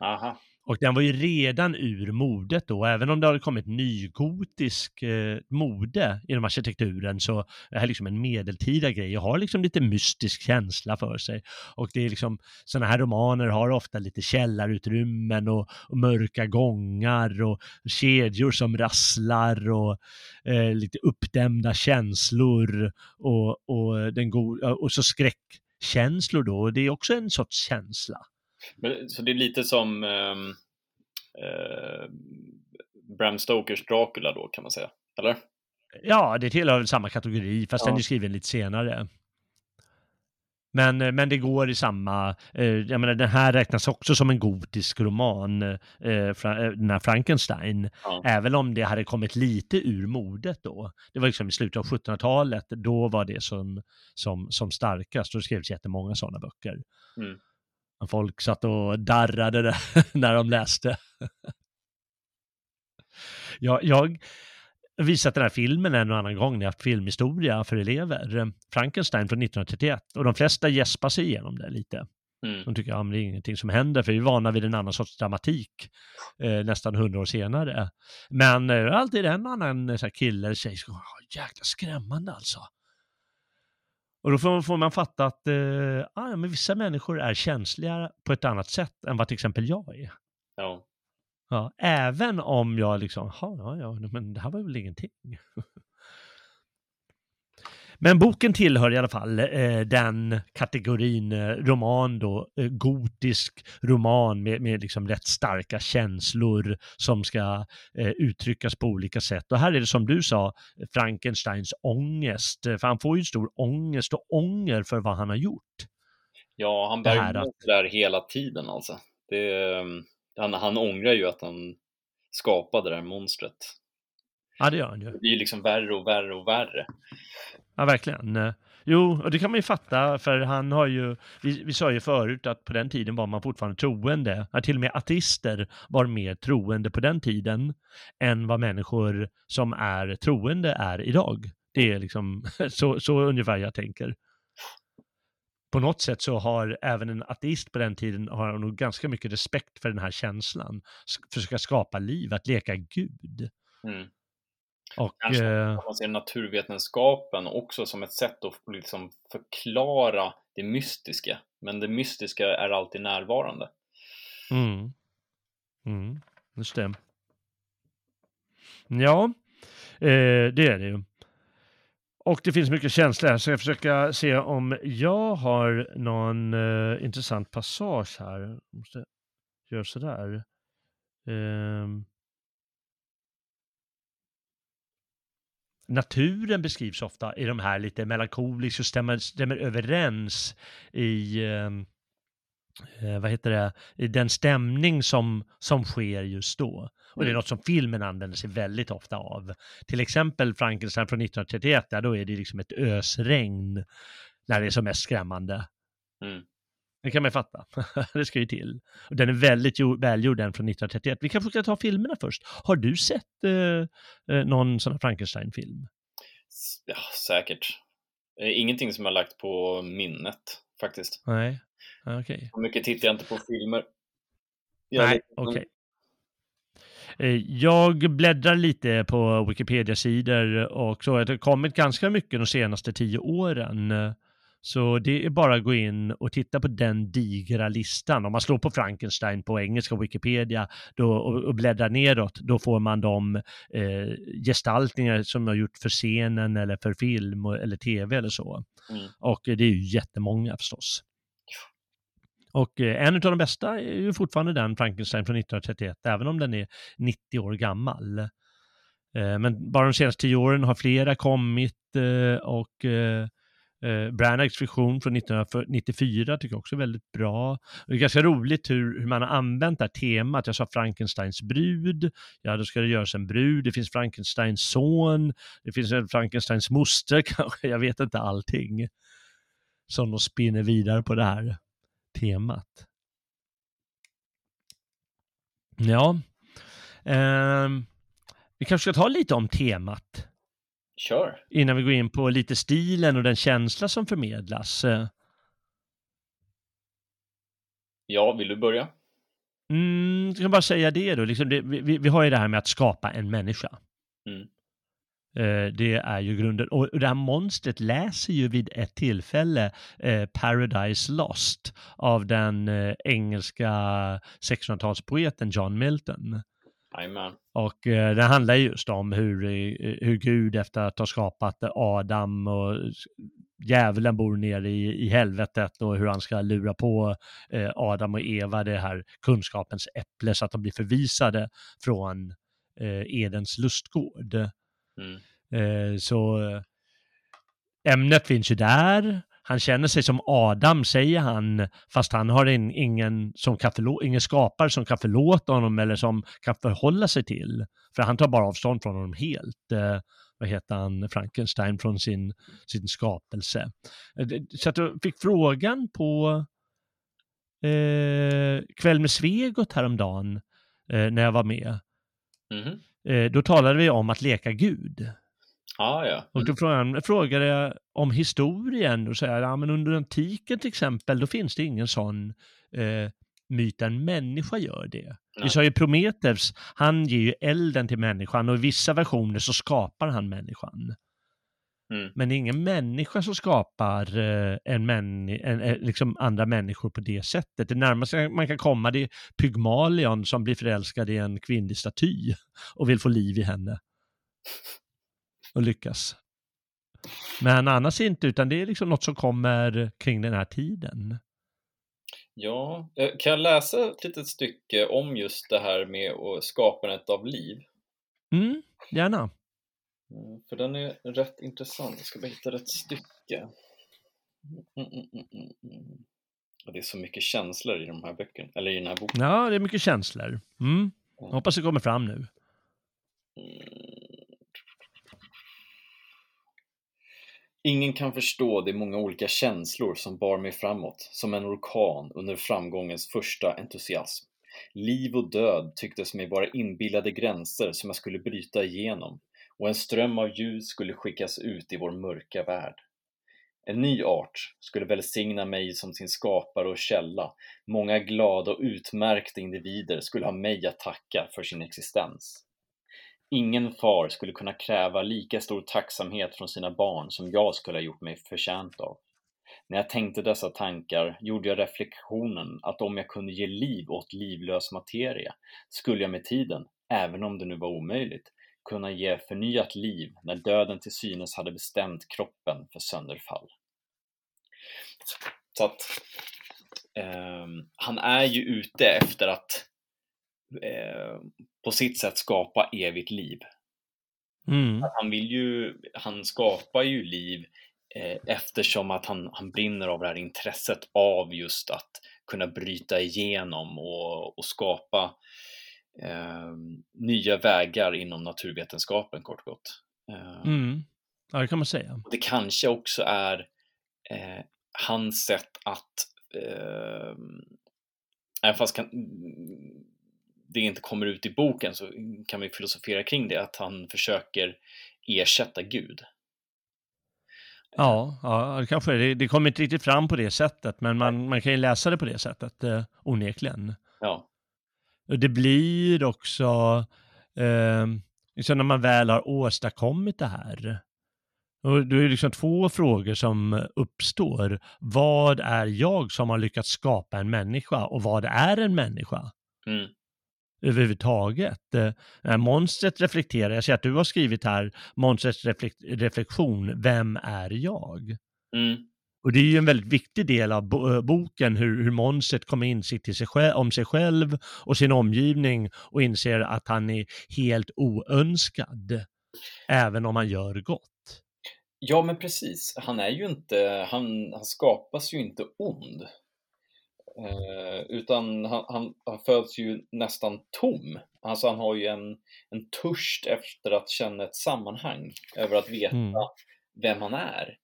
Aha. Och den var ju redan ur modet då, även om det har kommit nygotisk eh, mode inom arkitekturen så är det här liksom en medeltida grej och har liksom lite mystisk känsla för sig. Och det är liksom, sådana här romaner har ofta lite källarutrymmen och, och mörka gångar och kedjor som rasslar och eh, lite uppdämda känslor och, och, den go- och så skräckkänslor då, och det är också en sorts känsla. Men, så det är lite som eh, Bram Stokers Dracula då kan man säga, eller? Ja, det tillhör väl samma kategori, fast Ja. den är skriven lite senare. Men, eh, men det går i samma, eh, jag menar den här räknas också som en gotisk roman, eh, fra, eh, den här Frankenstein, Ja. även om det hade kommit lite ur modet då. Det var liksom i slutet av 1700-talet, då var det som, som, som starkast det skrevs jättemånga sådana böcker. Mm. Folk satt och darrade där när de läste. jag, jag visat den här filmen en och annan gång när jag haft filmhistoria för elever. Frankenstein från 1931 och de flesta gäspar sig igenom det lite. Mm. De tycker att ja, det är ingenting som händer för vi är vana vid en annan sorts dramatik eh, nästan hundra år senare. Men eh, alltid en annan eh, så här, kille eller tjej som oh, jäkla skrämmande alltså. Och då får, får man fatta att eh, ah, men vissa människor är känsliga på ett annat sätt än vad till exempel jag är. Ja. Ja, även om jag liksom, ja, ja, men det här var väl ingenting. Men boken tillhör i alla fall eh, den kategorin eh, roman då, eh, gotisk roman med, med liksom rätt starka känslor som ska eh, uttryckas på olika sätt. Och här är det som du sa, Frankensteins ångest, eh, för han får ju stor ångest och ånger för vad han har gjort. ja, han bär ju det där hela tiden alltså. Det, ehm, han, han ångrar ju att han skapade det här monstret. Ja, det gör han ju. Det blir liksom värre och värre och värre. Ja, verkligen. Eh, Jo, och det kan man ju fatta, för han har ju, vi, vi sa ju förut att på den tiden var man fortfarande troende, att till och med ateister var mer troende på den tiden än vad människor som är troende är idag. Det är liksom så, så ungefär jag tänker. På något sätt så har även en ateist på den tiden har nog ganska mycket respekt för den här känslan, försöka skapa liv, att leka Gud. Mm. Och, Kanske eh, om man ser naturvetenskapen också som ett sätt att liksom förklara det mystiska. Men det mystiska är alltid närvarande. Mm. Mm, det. Ja, eh, det är det ju. Och det finns mycket känslor här, så jag försöka se om jag har någon eh, intressant passage här. Jag måste göra sådär. Ehm. Naturen beskrivs ofta i de här lite melankoliska och stämmer, stämmer överens i ehm, eh, vad heter det, i den stämning som, som sker just då. Och det är Mm. något som filmen använder sig väldigt ofta av. Till exempel Frankenstein från 1931, där då är det liksom ett ösregn när det är som mest skrämmande. Mm. Det kan man ju fatta. det ska ju till. Och den är väldigt jo- välgjord, den från 1931. Vi kanske ska ta filmerna först. Har du sett eh, eh, någon sån här Frankenstein-film? Ja, säkert. Eh, Ingenting som jag lagt på minnet faktiskt. Nej, Ah, okej. Så mycket tittar jag inte på filmer. Jag Nej, okej. Eh, Jag bläddrar lite på Wikipedia-sidor och så. Det har kommit ganska mycket de senaste tio åren. Så det är bara att gå in och titta på den digra listan. Om man slår på Frankenstein på engelska Wikipedia då, och, och bläddrar neråt, då får man de eh, gestaltningar som har gjort för scenen eller för film eller tv eller så. Mm. Och det är ju jättemånga förstås. Och eh, en av de bästa är ju fortfarande den Frankenstein från 1931, även om den är 90 år gammal. Eh, men bara de senaste tio åren har flera kommit eh, och Eh, Branaghs version från 1994 tycker jag också är väldigt bra. Det är ganska roligt hur, hur man har använt det här temat. Jag sa Frankensteins brud, ja då ska det göras en brud, det finns Frankensteins son, det finns en Frankensteins moster kanske, jag vet inte allting. Som de spinner vidare på det här temat. Ja, eh, vi kanske ska ta lite om temat Kör. Innan vi går in på lite stilen och den känsla som förmedlas. Ja, vill du börja? Mm, jag kan bara säga det då. Liksom det, vi, vi, har ju det här med att skapa en människa. Mm. Eh, det är ju grunden. Och det här monstret läser ju vid ett tillfälle eh, Paradise Lost av den eh, engelska 1600-talspoeten John Milton. Amen. Och eh, det handlar just om hur, eh, hur Gud efter att ha skapat Adam och djävulen bor nere i, i helvetet och hur han ska lura på eh, Adam och Eva det här kunskapens äpple så att de blir förvisade från eh, Edens lustgård. Mm. Så ämnet finns ju där han känner sig som Adam, säger han, fast han har en, ingen, som kan förlå- ingen skapare som kan förlåta honom eller som kan förhålla sig till. För han tar bara avstånd från honom helt. Eh, vad heter han, Frankenstein, från sin, sin skapelse. Eh, så att jag fick frågan på eh, Kväll med Svegot häromdagen, eh, när jag var med. Mm. Eh, då talade vi om att leka Gud. Ah, ja. Och då frågade, frågade jag om historien och säger ja men under antiken till exempel, då finns det ingen sån eh, myt en människa gör det. Nej. Vi sa ju Prometheus, han ger ju elden till människan och i vissa versioner så skapar han människan. Mm. Men det är ingen människa som skapar eh, en män, en, eh, liksom andra människor på det sättet. Det närmaste man kan komma det är Pygmalion som blir förälskad i en kvinnlig staty och vill få liv i henne och lyckas. Men annars inte, utan det är liksom något som kommer kring den här tiden. Ja, eh, kan jag läsa ett litet stycke om just det här med skapandet av liv? Mm, gärna. Mm, för den är rätt intressant. Jag ska bara hitta rätt stycke. Mm, mm, mm, mm det är så mycket känslor i de här böckerna, eller i den här boken. Ja, det är mycket känslor. Mm. Hoppas det kommer fram nu. Ingen kan förstå de många olika känslor som bar mig framåt, som en orkan under framgångens första entusiasm. Liv och död tycktes mig vara inbillade gränser som jag skulle bryta igenom, och en ström av ljus skulle skickas ut i vår mörka värld. En ny art skulle välsigna mig som sin skapare och källa. Många glada och utmärkta individer skulle ha mig att tacka för sin existens. Ingen far skulle kunna kräva lika stor tacksamhet från sina barn som jag skulle ha gjort mig förtjänt av. När jag tänkte dessa tankar gjorde jag reflektionen att om jag kunde ge liv åt livlös materia skulle jag med tiden, även om det nu var omöjligt, kunna ge förnyat liv när döden till synes hade bestämt kroppen för sönderfall. Så att eh, han är ju ute efter att på sitt sätt skapa evigt liv. Mm. Han vill ju, han skapar ju liv eh, eftersom att han, han brinner av det här intresset av just att kunna bryta igenom och, och skapa eh, nya vägar inom naturvetenskapen kort och gott. Eh, mm. Ja, det kan man säga. Det kanske också är eh, hans sätt att eh, Även fast kan, det inte kommer ut i boken så kan vi filosofera kring det, att han försöker ersätta Gud. Ja, ja det kanske det, det kommer inte riktigt fram på det sättet, men man, man kan ju läsa det på det sättet, eh, onekligen. Ja. Och det blir också, eh, liksom när man väl har åstadkommit det här, och det är liksom två frågor som uppstår. Vad är jag som har lyckats skapa en människa och vad är en människa? Mm överhuvudtaget. Eh, monstret reflekterar, jag ser att du har skrivit här, monstrets reflek reflektion, vem är jag? Mm. Och det är ju en väldigt viktig del av bo boken, hur, hur monstret kommer insikt till sig själv, om sig själv och sin omgivning och inser att han är helt oönskad, även om han gör gott. Ja, men precis. Han är ju inte, han, han skapas ju inte ond. Eh, utan han, han, han, föds ju nästan tom. Alltså han har ju en, en törst efter att känna ett sammanhang, över att veta mm. vem han är.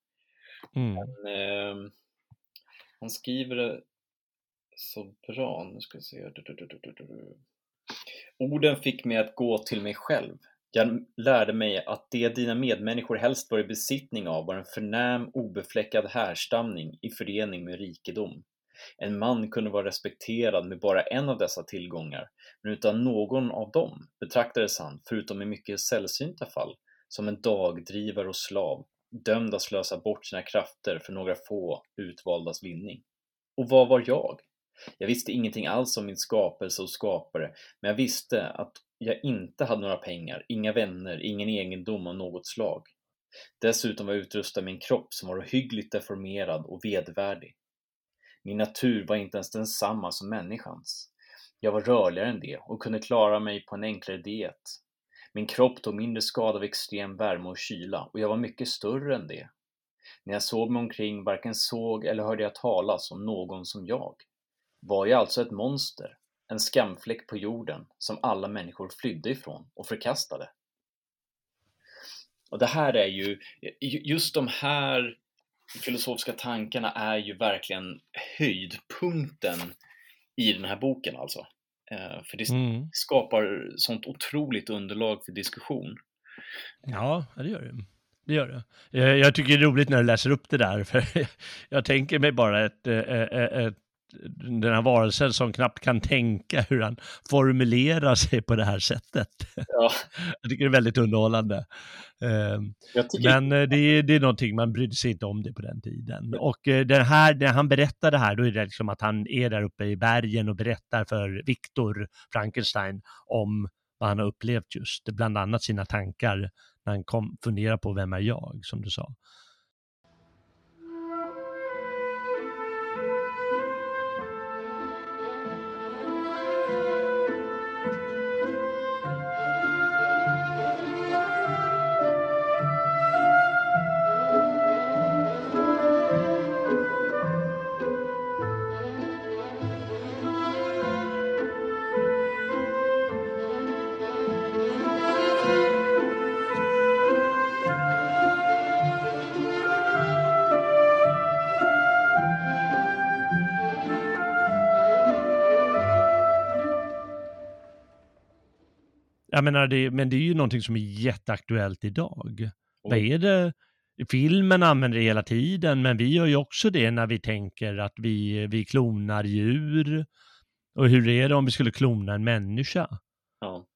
Mm. Men, eh, han skriver det så bra, nu ska vi se. Orden fick mig att gå till mig själv. Jag lärde mig att det dina medmänniskor helst var i besittning av var en förnäm, obefläckad härstamning i förening med rikedom. En man kunde vara respekterad med bara en av dessa tillgångar, men utan någon av dem betraktades han, förutom i mycket sällsynta fall, som en dagdrivare och slav, dömd att slösa bort sina krafter för några få utvaldas vinning. Och vad var jag? Jag visste ingenting alls om min skapelse och skapare, men jag visste att jag inte hade några pengar, inga vänner, ingen egendom av något slag. Dessutom var jag utrustad med en kropp som var ohyggligt deformerad och vedvärdig. Min natur var inte ens densamma som människans. Jag var rörligare än det och kunde klara mig på en enklare diet. Min kropp tog mindre skada av extrem värme och kyla och jag var mycket större än det. När jag såg mig omkring varken såg eller hörde jag talas om någon som jag. Var jag alltså ett monster, en skamfläck på jorden som alla människor flydde ifrån och förkastade? Och det här är ju, just de här filosofiska tankarna är ju verkligen höjdpunkten i den här boken alltså. Eh, för det mm. skapar sånt otroligt underlag för diskussion. Ja, det gör det. Det gör det. Eh, jag tycker det är roligt när du läser upp det där, för jag tänker mig bara ett, ett, eh, ett den här varelsen som knappt kan tänka hur han formulerar sig på det här sättet. Ja. Jag tycker det är väldigt underhållande. Ehm, men eh, det är, det är någonting, man brydde sig inte om det på den tiden. Och eh, den här, när han berättar det här, då är det liksom att han är där uppe i bergen och berättar för Viktor Frankenstein om vad han har upplevt just, bland annat sina tankar när han kom, funderar på vem är jag, som du sa. Jag menar, det, men det är ju någonting som är jätteaktuellt idag. Mm. Vad är det? Filmen använder det hela tiden, men vi gör ju också det när vi tänker att vi, vi klonar djur. Och hur är det om vi skulle klona en människa? Ja.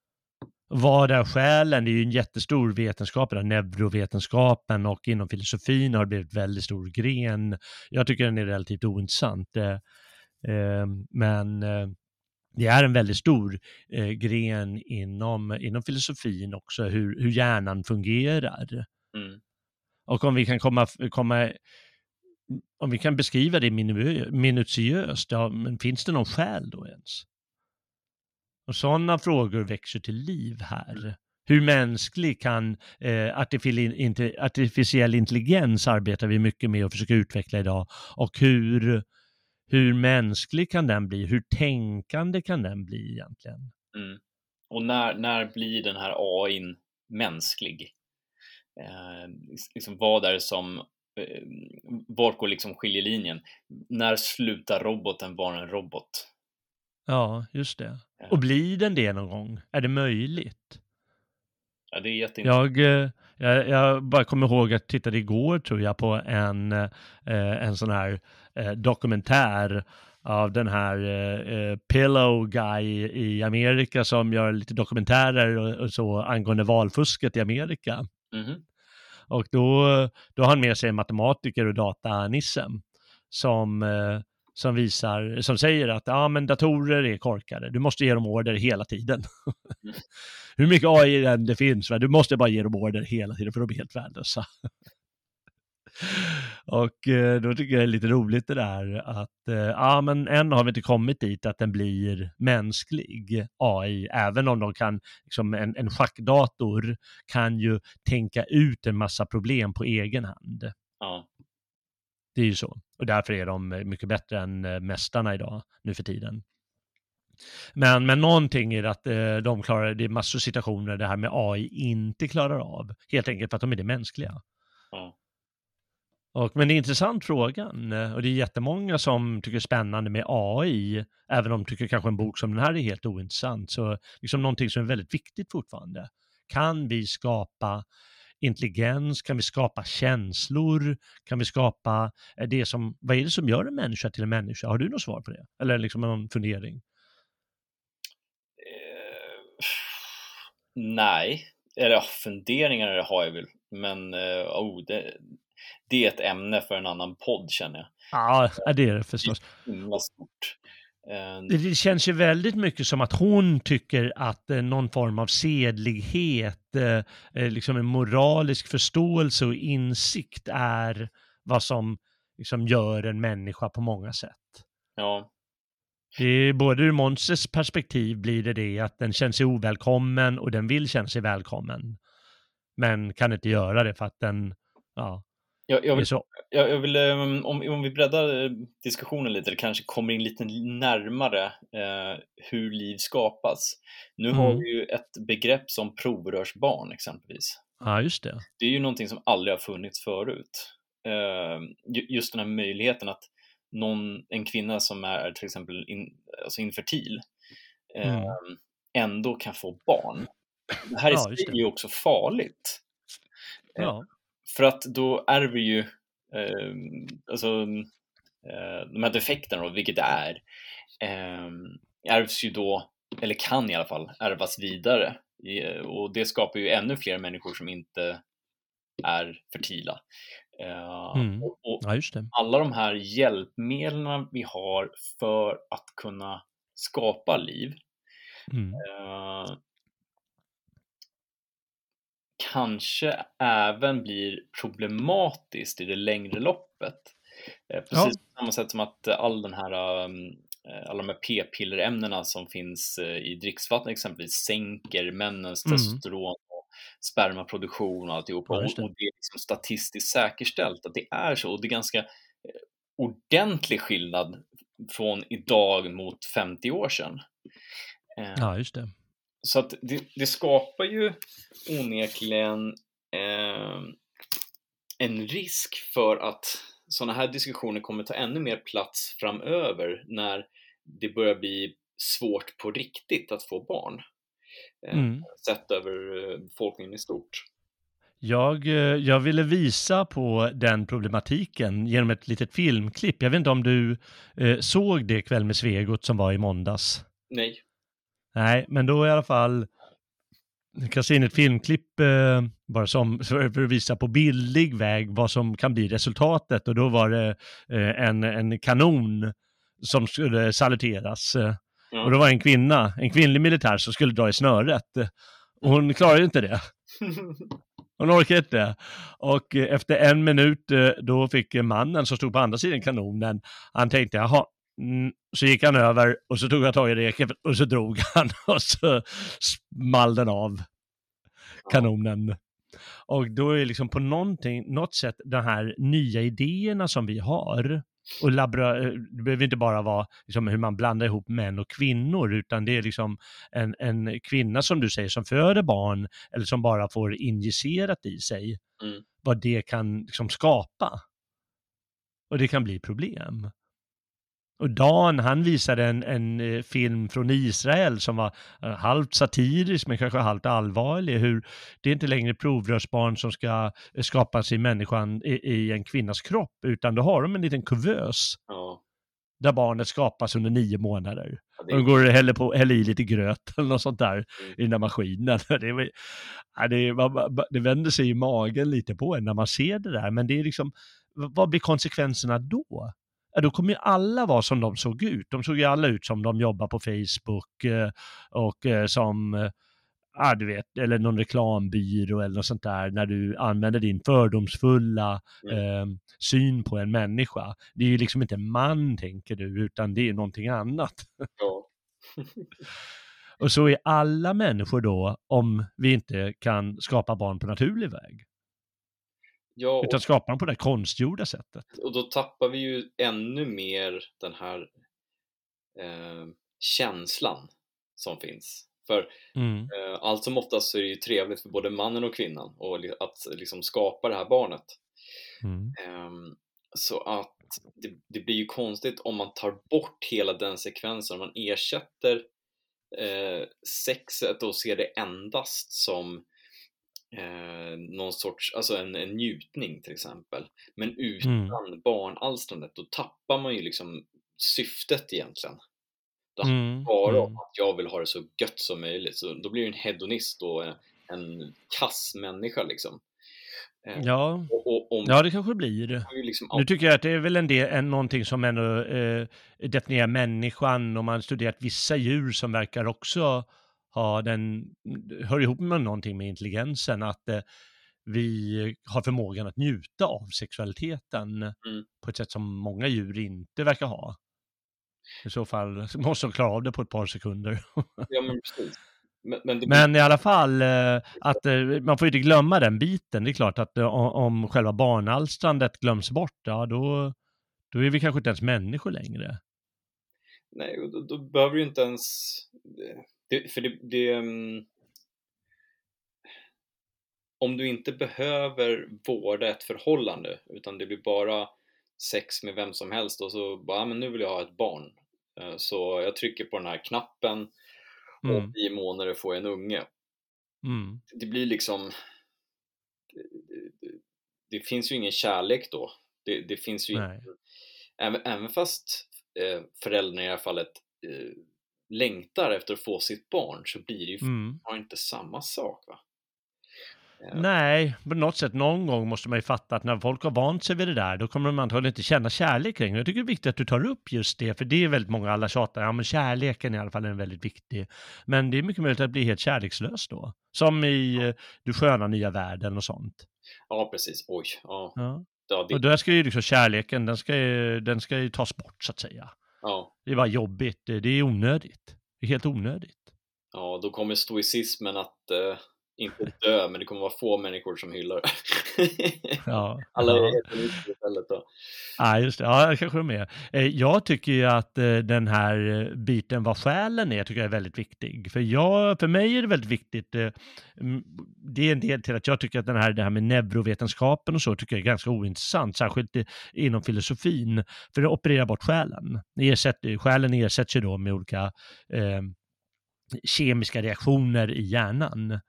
Vad är skälen? Det är ju en jättestor vetenskap, den neurovetenskapen och inom filosofin har det blivit väldigt stor gren. Jag tycker den är relativt ointressant. Eh, eh, men eh, det är en väldigt stor eh, gren inom, inom filosofin också, hur, hur hjärnan fungerar. Mm. Och om vi kan komma, komma om vi kan beskriva det minutiöst, ja, men finns det någon skäl då ens? Och sådana frågor växer till liv här. Mm. Hur mänsklig kan eh, artificiell intelligens arbetar vi mycket med och försöker utveckla idag och hur hur mänsklig kan den bli? Hur tänkande kan den bli egentligen? Mm. Och när, när blir den här AI mänsklig? Eh, liksom vad är det som, eh, var går liksom skiljelinjen? När slutar roboten vara en robot? Ja, just det. Och blir den det någon gång? Är det möjligt? Ja, det är jätteintressant. Jag, eh, jag, jag bara kommer ihåg att jag tittade igår, tror jag, på en, eh, en sån här eh, dokumentär av den här eh, Pillow Guy i Amerika som gör lite dokumentärer och, och så angående valfusket i Amerika. Mm. Och då, då har han med sig en matematiker och datanissen som som visar, som säger att ja, men datorer är korkade, du måste ge dem order hela tiden. Mm. Hur mycket AI det finns, va? du måste bara ge dem order hela tiden för de är helt värdelösa. Och eh, då tycker jag det är lite roligt det där att, eh, ja men än har vi inte kommit dit att den blir mänsklig AI, även om de kan, liksom en, en schackdator kan ju tänka ut en massa problem på egen hand. Ja. Det är ju så. Och därför är de mycket bättre än eh, mästarna idag, nu för tiden. Men, men någonting är att eh, de klarar, det är massor av situationer det här med AI inte klarar av. Helt enkelt för att de är det mänskliga. Och, men det är en intressant frågan eh, och det är jättemånga som tycker det är spännande med AI, även om de tycker kanske en bok som den här är helt ointressant. Så liksom någonting som är väldigt viktigt fortfarande. Kan vi skapa intelligens? Kan vi skapa känslor? Kan vi skapa eh, det som, vad är det som gör en människa till en människa? Har du något svar på det? Eller liksom någon fundering? Eh, nej, eller funderingar har jag väl, men oh, det, det är ett ämne för en annan podd känner jag. Ja, det är det förstås. Det är stort. Eh, det känns ju väldigt mycket som att hon tycker att eh, någon form av sedlighet, eh, liksom en moralisk förståelse och insikt är vad som liksom gör en människa på många sätt. Ja. Det är både ur Monsters perspektiv blir det det att den känner sig ovälkommen och den vill känna sig välkommen. Men kan inte göra det för att den, ja, jag, jag, vill, jag, jag vill um, om, om vi breddar eh, diskussionen lite, eller kanske kommer in lite närmare eh, hur liv skapas. Nu mm. har vi ju ett begrepp som provrörsbarn exempelvis. Ja, just det. Det är ju någonting som aldrig har funnits förut. Eh, just den här möjligheten att någon, en kvinna som är till exempel in, alltså infertil eh, mm. ändå kan få barn. Det här ja, är ju också farligt. Ja. För att då ärver ju eh, alltså, eh, de här defekterna, då, vilket det är, eh, ärvs ju då, eller kan i alla fall, ärvas vidare. Och det skapar ju ännu fler människor som inte är fertila. Eh, mm. Och, och ja, alla de här hjälpmedlen vi har för att kunna skapa liv mm. eh, kanske även blir problematiskt i det längre loppet. Eh, precis ja. på samma sätt som att all den här, um, eh, alla de här p-pillerämnena som finns eh, i dricksvatten exempelvis sänker männens mm. testosteron och spermaproduktion och alltihop. Ja, det. Och det är liksom statistiskt säkerställt att det är så. Och det är ganska ordentlig skillnad från idag mot 50 år sedan. Ja, just det. Så att det, det skapar ju onekligen eh, en risk för att sådana här diskussioner kommer ta ännu mer plats framöver när det börjar bli svårt på riktigt att få barn. Eh, mm. Sett över eh, befolkningen i stort. Jag, eh, jag ville visa på den problematiken genom ett litet filmklipp. Jag vet inte om du eh, såg det kväll med Svegot som var i måndags? Nej. Nej, men då i alla fall, kan se in ett filmklipp eh, bara som, för att visa på billig väg vad som kan bli resultatet och då var det eh, en, en kanon som skulle saluteras. Eh, mm. Och då var det en kvinna, en kvinnlig militär som skulle dra i snöret. Och hon klarade inte det. Hon orkade inte. Och efter en minut eh, då fick mannen som stod på andra sidan kanonen, han tänkte jaha, Mm, så gick han över och så tog jag tag i reken och så drog han och så small den av kanonen. Och då är liksom på någonting, något sätt de här nya idéerna som vi har och labra, det behöver inte bara vara liksom hur man blandar ihop män och kvinnor, utan det är liksom en, en kvinna som du säger som föder barn eller som bara får injicerat i sig, mm. vad det kan liksom skapa. Och det kan bli problem. Och Dan, han visade en, en eh, film från Israel som var uh, halvt satirisk men kanske halvt allvarlig. Hur det är inte längre provrörsbarn som ska eh, skapas i människan i, i, en kvinnas kropp, utan då har de en liten kuvös. Ja. Där barnet skapas under nio månader. Ja, är... Och de går och häller, på, häller i lite gröt eller något sånt där mm. i den där maskinen. Det, ja, det, det vänder sig i magen lite på en när man ser det där, men det är liksom, vad blir konsekvenserna då? Då kommer ju alla vara som de såg ut. De såg ju alla ut som de jobbar på Facebook eh, och eh, som, ah, du vet, eller någon reklambyrå eller något sånt där, när du använder din fördomsfulla mm. eh, syn på en människa. Det är ju liksom inte en man, tänker du, utan det är någonting annat. Ja. Och så är alla människor då, om vi inte kan skapa barn på naturlig väg. Ja, och, utan skapa dem på det konstgjorda sättet. Och då tappar vi ju ännu mer den här eh, känslan som finns. För mm. eh, allt som oftast så är det ju trevligt för både mannen och kvinnan och att liksom skapa det här barnet. Mm. Eh, så att det, det, blir ju konstigt om man tar bort hela den sekvensen, om man ersätter eh, sexet och ser det endast som eh, någon sorts, alltså en, en njutning till exempel. Men utan mm. barnalstrandet, då tappar man ju liksom syftet egentligen. Det handlar mm. bara om mm. att jag vill ha det så gött som möjligt. Så då blir det en hedonist och en, en kass människa liksom. Eh, ja, och, och, om, ja det kanske blir. Liksom nu tycker jag att det är väl en del, en, någonting som ändå eh, definierar människan om man studerat vissa djur som verkar också ha den, hör ihop med någonting med intelligensen, att eh, vi har förmågan att njuta av sexualiteten mm. på ett sätt som många djur inte verkar ha. I så fall måste de klara av det på ett par sekunder. ja, men precis. Men, men, det... men, i alla fall, eh, att eh, man får inte glömma den biten. Det är klart att eh, om själva barnalstrandet glöms bort, ja då, då är vi kanske inte ens människor längre. Nej, då, då behöver du inte ens... Det, för det, det um... Om du inte behöver vårda ett förhållande utan det blir bara sex med vem som helst och så bara, men nu vill jag ha ett barn. Så jag trycker på den här knappen mm. och i månader får jag en unge. Mm. Det blir liksom det, det, finns ju ingen kärlek då. Det, det finns ju även, även fast eh, föräldrarna i det här fallet eh, längtar efter att få sitt barn så blir det ju mm. inte samma sak va? Nej, på något sätt någon gång måste man ju fatta att när folk har vant sig vid det där, då kommer de antagligen inte känna kärlek längre. Jag tycker det är viktigt att du tar upp just det, för det är väldigt många, alla tjatar, ja men kärleken i alla fall är väldigt viktig. Men det är mycket möjligt att bli helt kärlekslös då. Som i ja. Du sköna nya världen och sånt. Ja, precis. Oj. Ja. ja. Och där ska ju liksom kärleken, den ska ju, den ska ju tas bort så att säga. Ja. Det bara jobbigt, det är onödigt. Det är helt onödigt. Ja, då kommer stoicismen att eh inte dö, men det kommer vara få människor som hyllar. Ja, Alla är ja. istället då. Ja, just det. Ja, jag kanske är med. Eh, jag tycker ju att eh, den här eh, biten vad själen är, tycker jag är väldigt viktig. För, jag, för mig är det väldigt viktigt. Det är en del till att jag tycker att den här, det här med neurovetenskapen och så tycker jag är ganska ointressant, särskilt inom filosofin, för det opererar bort själen. Ersätt, själen ersätts ju då med olika eh, kemiska reaktioner i hjärnan. Mm.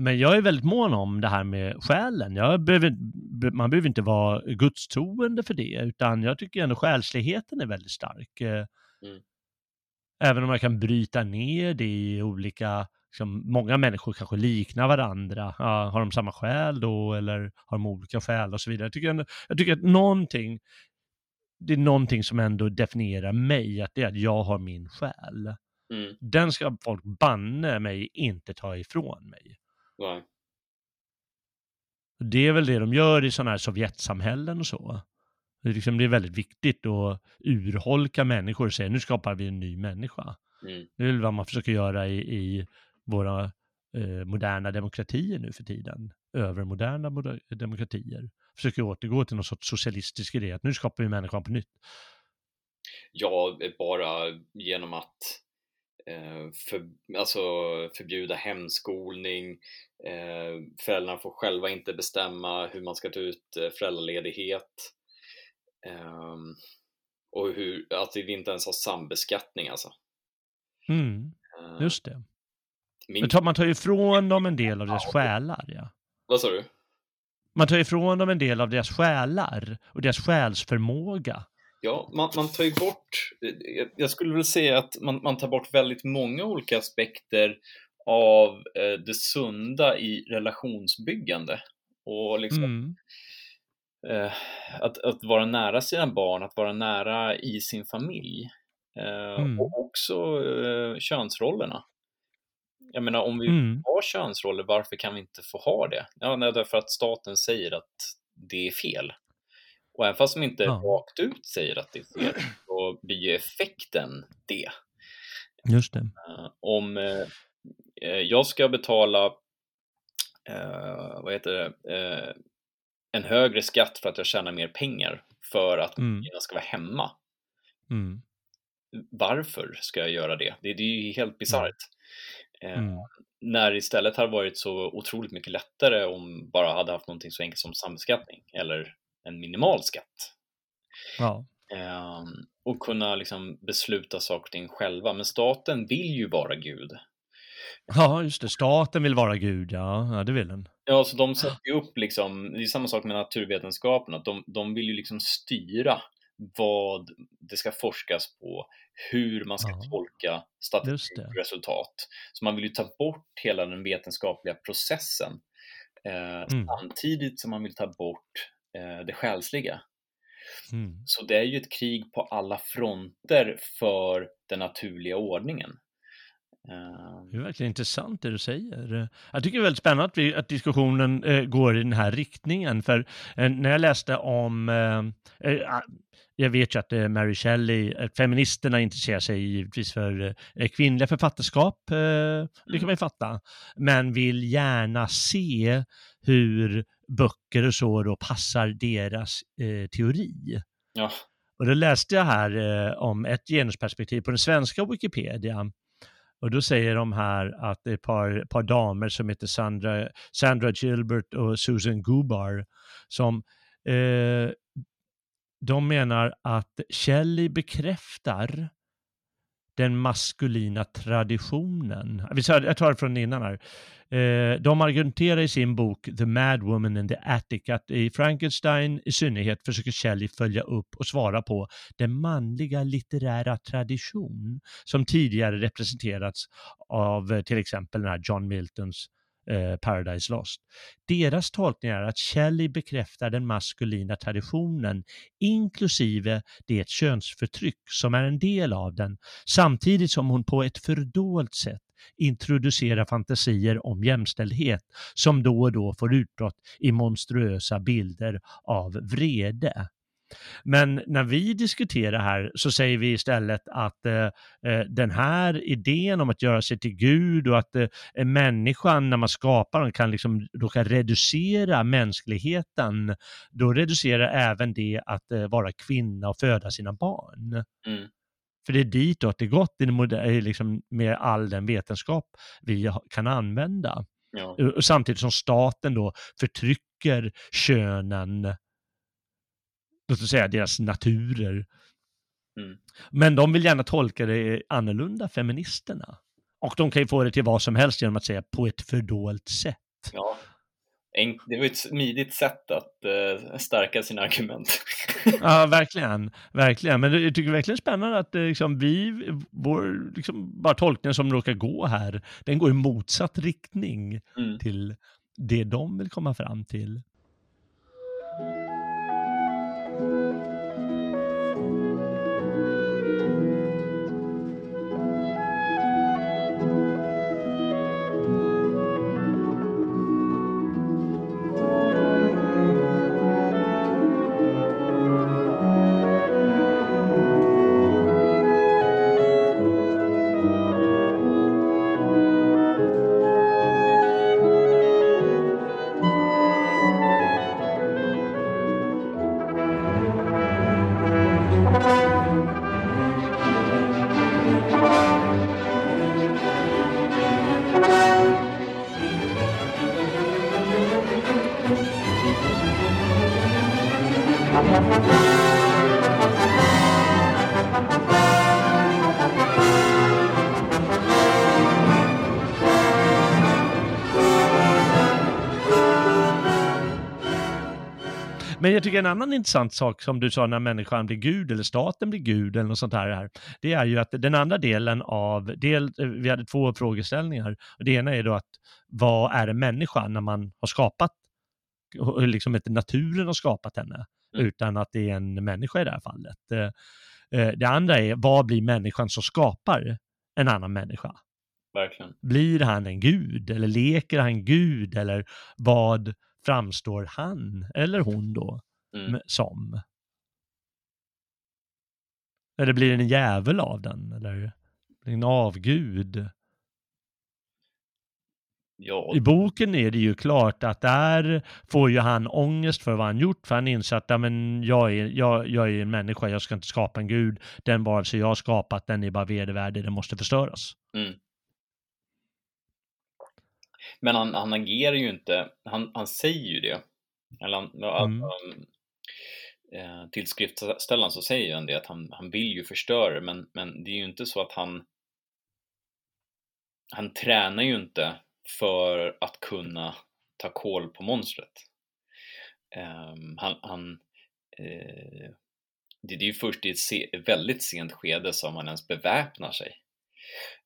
Men jag är väldigt mån om det här med själen. Jag behöver, man behöver inte vara gudstroende för det, utan jag tycker ändå själsligheten är väldigt stark. Mm. Även om man kan bryta ner det i olika, liksom, många människor kanske liknar varandra. Ja, har de samma själ då eller har de olika själ och så vidare. Jag tycker, ändå, jag tycker att någonting, det är någonting som ändå definierar mig, att det är att jag har min själ. Mm. Den ska folk banne mig inte ta ifrån mig. Nej. Det är väl det de gör i sådana här Sovjetsamhällen och så. Det är, liksom, det är väldigt viktigt att urholka människor och säga nu skapar vi en ny människa. Mm. Det är väl vad man försöker göra i, i våra eh, moderna demokratier nu för tiden. Övermoderna moder demokratier. Försöker återgå till någon sorts socialistisk idé att nu skapar vi människan på nytt. Ja, bara genom att Eh, för, alltså förbjuda hemskolning, eh, föräldrarna får själva inte bestämma hur man ska ta ut eh, föräldraledighet ehm, och hur, att vi inte ens har sambeskattning alltså. Mm, just det. Min... Man tar ju ifrån dem en del av deras själar. Ja. Vad sa du? Man tar ifrån dem en del av deras själar och deras själsförmåga. Ja, man, man tar ju bort, jag skulle väl säga att man, man tar bort väldigt många olika aspekter av eh, det sunda i relationsbyggande. Och liksom, mm. eh, att, att vara nära sina barn, att vara nära i sin familj. Eh, mm. Och också eh, könsrollerna. Jag menar, om vi mm. har könsroller, varför kan vi inte få ha det? Ja, nej, därför att staten säger att det är fel. Och även fast de inte ja. rakt ut säger att det är fel, så blir ju effekten det. Just det. Uh, om uh, jag ska betala, uh, vad heter det, en högre skatt för att jag tjänar mer pengar för att mm. jag ska vara hemma. Mm. Varför ska jag göra det? Det, det är ju helt bisarrt. Mm. När istället hade varit så otroligt mycket lättare om bara hade haft någonting så enkelt som sambeskattning eller en minimal skatt. Ja. Eh, och kunna liksom besluta saker och ting själva. Men staten vill ju vara Gud. Ja, just det. Staten vill vara Gud, ja. ja det vill den. Ja, så de sätter ju upp liksom, det är samma sak med naturvetenskapen, att de, de vill ju liksom styra vad det ska forskas på, hur man ska ja. tolka statistikresultat. Så man vill ju ta bort hela den vetenskapliga processen eh, mm. samtidigt som man vill ta bort det själsliga. Mm. Så det är ju ett krig på alla fronter för den naturliga ordningen. Det är verkligen intressant det du säger. Jag tycker det är väldigt spännande att, diskussionen eh, går i den här riktningen, för eh, när jag läste om eh, eh ah, jag vet ju att eh, Mary Shelley, feministerna intresserar sig givetvis för eh, kvinnliga författarskap, det kan mm. man ju fatta, men vill gärna se hur böcker och så då passar deras teori. Ja. Och då läste jag här om ett genusperspektiv på den svenska Wikipedia och då säger de här att det är ett par, par damer som heter Sandra, Sandra Gilbert och Susan Gubar som eh, de menar att Shelley bekräftar den maskulina traditionen. Jag tar det från innan här. Eh, de argumenterar i sin bok The Mad Woman in the Attic att i Frankenstein i synnerhet försöker Shelley följa upp och svara på den manliga litterära tradition som tidigare representerats av eh, till exempel den här John Miltons eh, Paradise Lost. Deras tolkning är att Shelley bekräftar den maskulina traditionen inklusive det könsförtryck som är en del av den samtidigt som hon på ett fördolt sätt introducerar fantasier om jämställdhet som då och då får utbrott i monstruösa bilder av vrede. Men när vi diskuterar här så säger vi istället att eh, eh den här idén om att göra sig till Gud och att eh, människan när man skapar den kan liksom råka reducera mänskligheten, då reducerar även det att eh, vara kvinna och föda sina barn. Mm. För det är ditåt det gått i liksom med all den vetenskap vi kan använda. Ja. Samtidigt som staten då förtrycker könen, låt oss säga deras naturer. Mm. Men de vill gärna tolka det annorlunda, feministerna. Och de kan ju få det till vad som helst genom att säga på ett fördolt sätt. Ja, det var ett smidigt sätt att uh, stärka sina argument. ja, verkligen. Verkligen. Men jag tycker verkligen spännande att uh, liksom, vi, vår liksom, bara tolkning som råkar gå här, den går i motsatt riktning mm. till det de vill komma fram till. Tycker en annan intressant sak som du sa när människan blir Gud eller staten blir Gud eller något sånt här, det är ju att den andra delen av, del, vi hade två frågeställningar. Det ena är då att vad är en människa när man har skapat, liksom inte naturen har skapat henne, mm. utan att det är en människa i det här fallet. Eh, eh, det andra är vad blir människan som skapar en annan människa? verkligen. Blir han en gud eller leker han gud eller vad framstår han eller hon då Mm. som? Eller blir det en jävel av den? Eller blir en avgud? Ja, I boken är det ju klart att där får ju han ångest för vad han gjort, för han inser att men jag, är, jag, jag är en människa, jag ska inte skapa en gud. Den varelse jag har skapat, den är bara vedervärdig, den måste förstöras. Mm. Men han, han agerar ju inte, han, han säger ju det. Eller han, Mm. alltså, eh, till skriftställaren så säger han det att han, han vill ju förstöra men, men det är ju inte så att han han tränar ju inte för att kunna ta koll på monstret. Ehm, han, han, eh, det, det är ju först i ett se, väldigt sent skede som han ens beväpnar sig.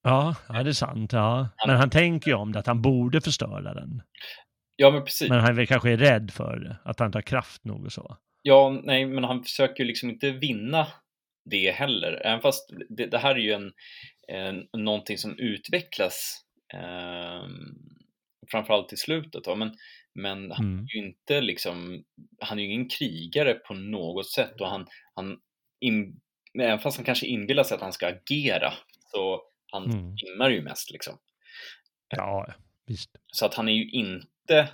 Ja, ja det är sant. Ja. Men han tänker ju om det, att han borde förstöra den. Ja, men precis. Men han är väl kanske är rädd för det, att han inte har kraft nog och så. Ja, nej, men han försöker ju liksom inte vinna det heller. Även fast det, det här är ju en, en, någonting som utvecklas eh, framförallt i slutet. Då. Men, men han Mm. är ju inte liksom, han är ju ingen krigare på något sätt och han, han in, även fast han kanske inbillar sig att han ska agera så han Mm. simmar ju mest liksom. Ja, visst. Så att han är ju inte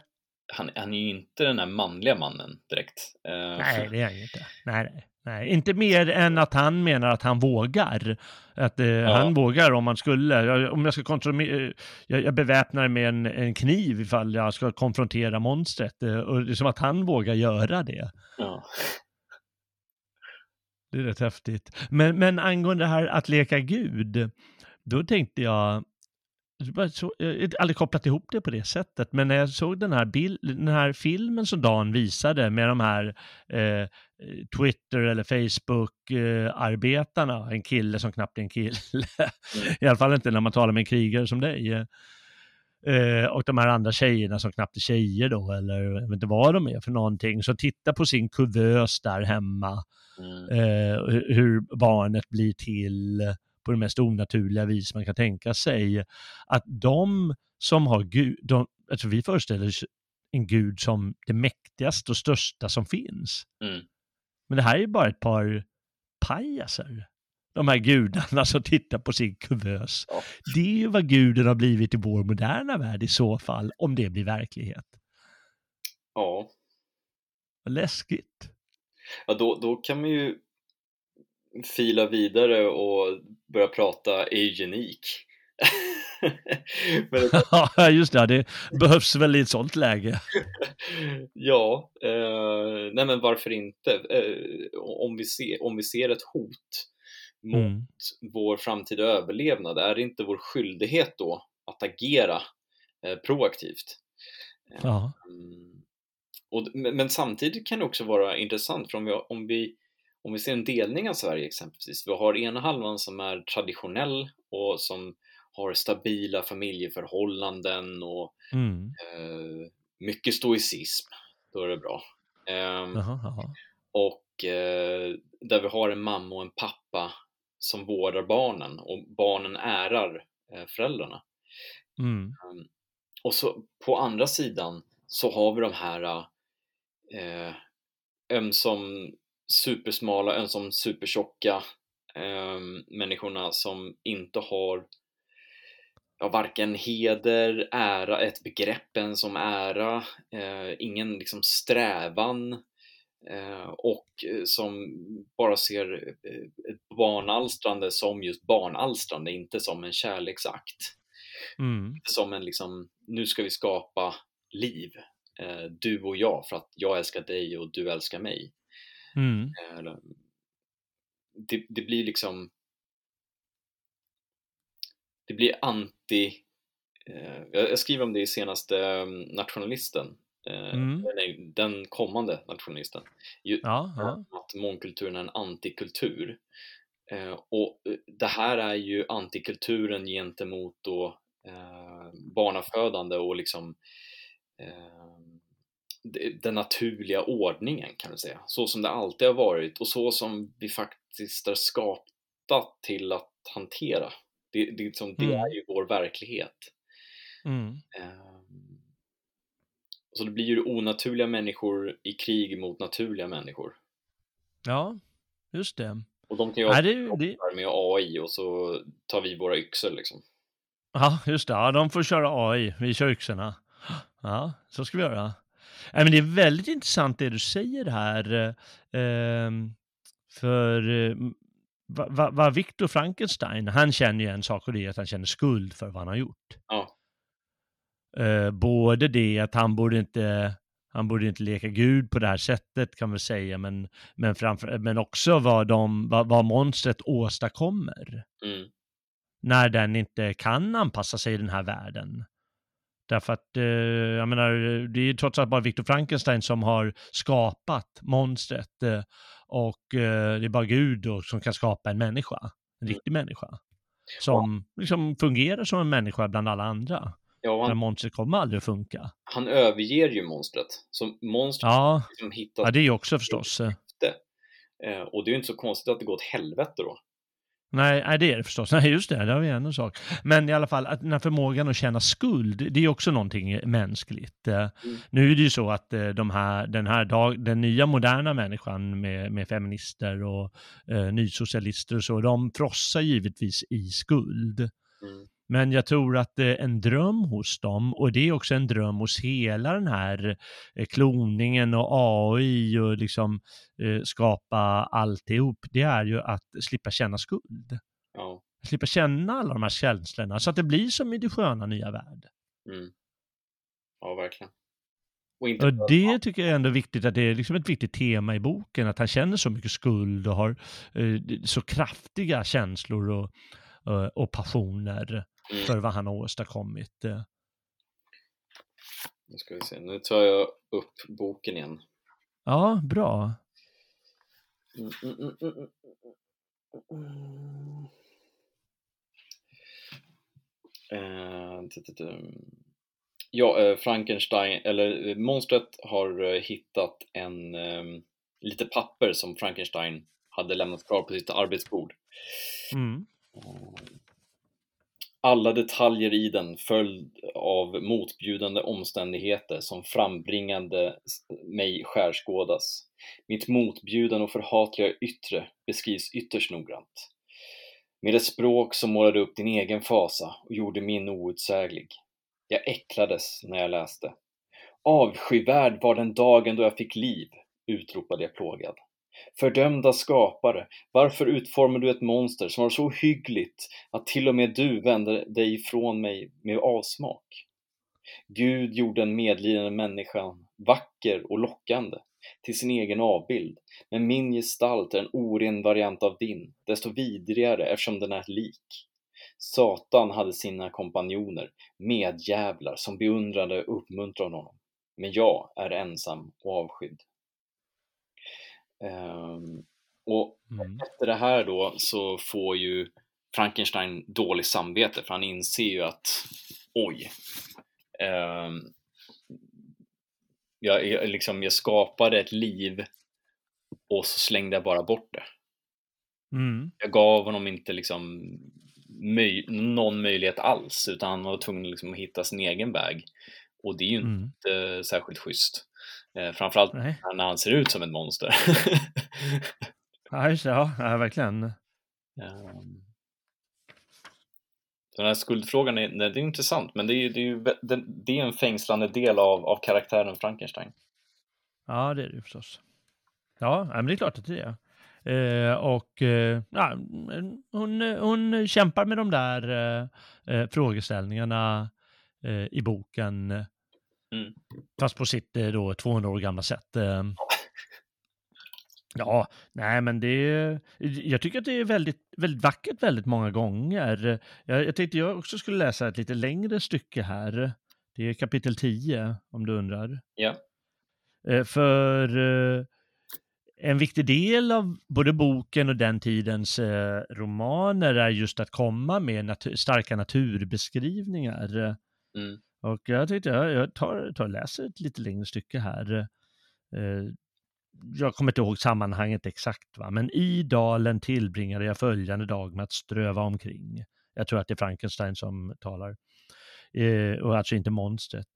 han, han är ju inte den här manliga mannen direkt. Eh, Nej, det är han ju inte. Nej, nej. Inte mer än att han menar att han vågar. Att eh, han vågar om man skulle. Jag- Om jag ska kontrollera, jag, jag beväpnar med en, en kniv ifall jag ska konfrontera monstret. Eh, Och det är som att han vågar göra det. ja. Det är rätt häftigt. Men, men angående det här att leka gud, då tänkte jag, så, jag har aldrig kopplat ihop det på det sättet, men när jag såg den här, bild, den här filmen som Dan visade med de här eh, Twitter eller Facebook-arbetarna, en kille som knappt är en kille, i alla fall inte när man talar med en krigare som dig, eh, och de här andra tjejerna som knappt är tjejer då, eller jag vet inte vad de är för någonting, så titta på sin kuvös där hemma, Mm. eh, hur barnet blir till på det mest onaturliga vis man kan tänka sig. Att de som har Gud, de, alltså vi föreställer oss en Gud som det mäktigaste och största som finns. Mm. Men det här är ju bara ett par pajaser. De här gudarna som tittar på sin kuvös. Ja. Det är ju vad guden har blivit i vår moderna värld i så fall, om det blir verklighet. ja. Vad läskigt. Ja, då, då kan man ju fila vidare och börja prata eugenik. Men, Ja, just det. Det behövs väl i ett sånt läge. ja, eh, nej men varför inte? Eh, om, vi ser, om vi ser ett hot mot Mm. vår framtida överlevnad, är det inte vår skyldighet då att agera eh, proaktivt? Ja. Mm. Och, men, men samtidigt kan det också vara intressant för om vi, om, vi, om vi ser en delning av Sverige exempelvis. Vi har ena halvan som är traditionell och som har stabila familjeförhållanden och Mm. eh, mycket stoicism. Då är det bra. Ehm, Jaha, jaha. och eh, där vi har en mamma och en pappa som vårdar barnen och barnen ärar eh, föräldrarna. Mm. Och så på andra sidan så har vi de här eh, ömsom supersmala, ömsom supertjocka eh, människorna som inte har ja, varken heder, ära, ett begrepp ens som ära, eh, ingen liksom strävan eh, och eh, som bara ser eh, ett barnalstrande som just barnalstrande, inte som en kärleksakt Mm. som en liksom, nu ska vi skapa liv, eh, du och jag, för att jag älskar dig och du älskar mig. Mm. Eh, det, det blir liksom, det blir anti, eh, jag skriver om det i senaste eh, Nationalisten, eh, Mm. nej, den kommande Nationalisten, Ja, ja. att mångkulturen är en antikultur. Och det här är ju antikulturen gentemot då barnafödande och liksom eh, den naturliga ordningen kan man säga. Så som det alltid har varit och så som vi faktiskt är skapta till att hantera Det, det, liksom, det Mm. är ju vår verklighet. Mm. Ehm, Så det blir ju onaturliga människor i krig mot naturliga människor. Ja, just det. Och de kan ju ha det, det, med AI och så tar vi våra yxor liksom. ja, just det. Ja, de får köra AI, vi kör yxorna. Ja, så ska vi göra. Nej, men det är väldigt intressant det du säger här. Eh, för eh, vad va, va Viktor Frankenstein, han känner ju en sak och det är att han känner skuld för vad han har gjort. Ja. Eh, både det att han borde inte han borde inte leka Gud på det här sättet kan vi säga, men, men, framför, men också vad, de, vad, vad monstret åstadkommer Mm. när den inte kan anpassa sig i den här världen. Därför att, eh, jag menar, det är ju trots allt bara Victor Frankenstein som har skapat monstret eh, och eh, det är bara Gud då som kan skapa en människa, en Mm. riktig människa. Som liksom fungerar som en människa bland alla andra. Ja, och Men han, monstret kommer aldrig att funka. han överger ju monstret. Så monstret Ja, liksom hittat ja det är ju också förstås. eh, syfte. Eh, och det är ju inte så konstigt att det går åt helvete då. Nej, nej, det är det förstås. Nej, just det, det har vi en sak. Men i alla fall, att den här förmågan att känna skuld, det är också någonting mänskligt. Eh, Mm. Nu är det ju så att eh, de här, den här dag, den nya moderna människan med, med feminister och eh, nysocialister och så, de frossar givetvis i skuld. Mm. Men jag tror att det är en dröm hos dem och det är också en dröm hos hela den här eh, kloningen och AI och liksom eh, skapa alltihop. Det är ju att slippa känna skuld. Ja. Slippa känna alla de här känslorna så att det blir som i det sköna nya värld. Mm. Ja, verkligen. Och inte Och det tycker jag ändå är viktigt att det är liksom ett viktigt tema i boken, att han känner så mycket skuld och har eh, så kraftiga känslor och, och, och passioner Mm. för vad han har åstadkommit. eh. Nu ska vi se, nu tar jag upp boken igen. Ja, bra. Mm, mm, mm. Eh. Ja, eh, Frankenstein, eller eh, monstret har eh, hittat en eh, lite papper som Frankenstein hade lämnat kvar på sitt arbetsbord. Mm. Alla detaljer i den följd av motbjudande omständigheter som frambringande mig skärskådas. Mitt motbjudande och förhatliga yttre beskrivs ytterst noggrant. Med ett språk som målade upp din egen fasa och gjorde min outsäglig. Jag äcklades när jag läste. Avskyvärd var den dagen då jag fick liv, utropade jag plågad. Fördömda skapare, varför utformar du ett monster som var så hyggligt att till och med du vände dig ifrån mig med avsmak? Gud gjorde den medlidande människan vacker och lockande till sin egen avbild, men min gestalt är en oren variant av din, desto vidrigare eftersom den är ett lik. Satan hade sina kompanjoner, medjävlar som beundrade och uppmuntrade honom, men jag är ensam och avskydd. Ehm, och Mm. efter det här då så får ju Frankenstein dåligt samvete för han inser ju att oj, ehm, jag, jag, liksom, jag skapade ett liv och så slängde jag bara bort det. Mm. Jag gav honom inte liksom möj, någon möjlighet alls utan han var tvungen liksom att hitta sin egen väg. Och det är ju Mm. inte särskilt schysst. Eh, framförallt Nej, när han ser ut som ett monster. ja, ja, ja, verkligen. Ehm, Den här skuldfrågan är, det är intressant, men det är, det är ju det, är en fängslande del av, av karaktären Frankenstein. Ja, det är det ju förstås. Ja, men det är klart att det är. Eh, och eh, hon, hon kämpar med de där eh, eh, frågeställningarna eh, i boken. Mm. Fast på sitt eh, då 200 år gamla sätt. Eh. Ja, nej men det jag tycker att det är väldigt, väldigt vackert väldigt många gånger. Jag, jag tänkte jag också skulle läsa ett lite längre stycke här. Det är kapitel 10 om du undrar. Ja. Eh, För en viktig del av både boken och den tidens romaner är just att komma med natu- starka naturbeskrivningar. Mm. Och jag tänkte jag, jag tar, tar och läser ett lite längre stycke här. Eh, jag kommer inte ihåg sammanhanget exakt, va? men i dalen tillbringade jag följande dag med att ströva omkring. Jag tror att det är Frankenstein som talar. Eh, och alltså inte monstret.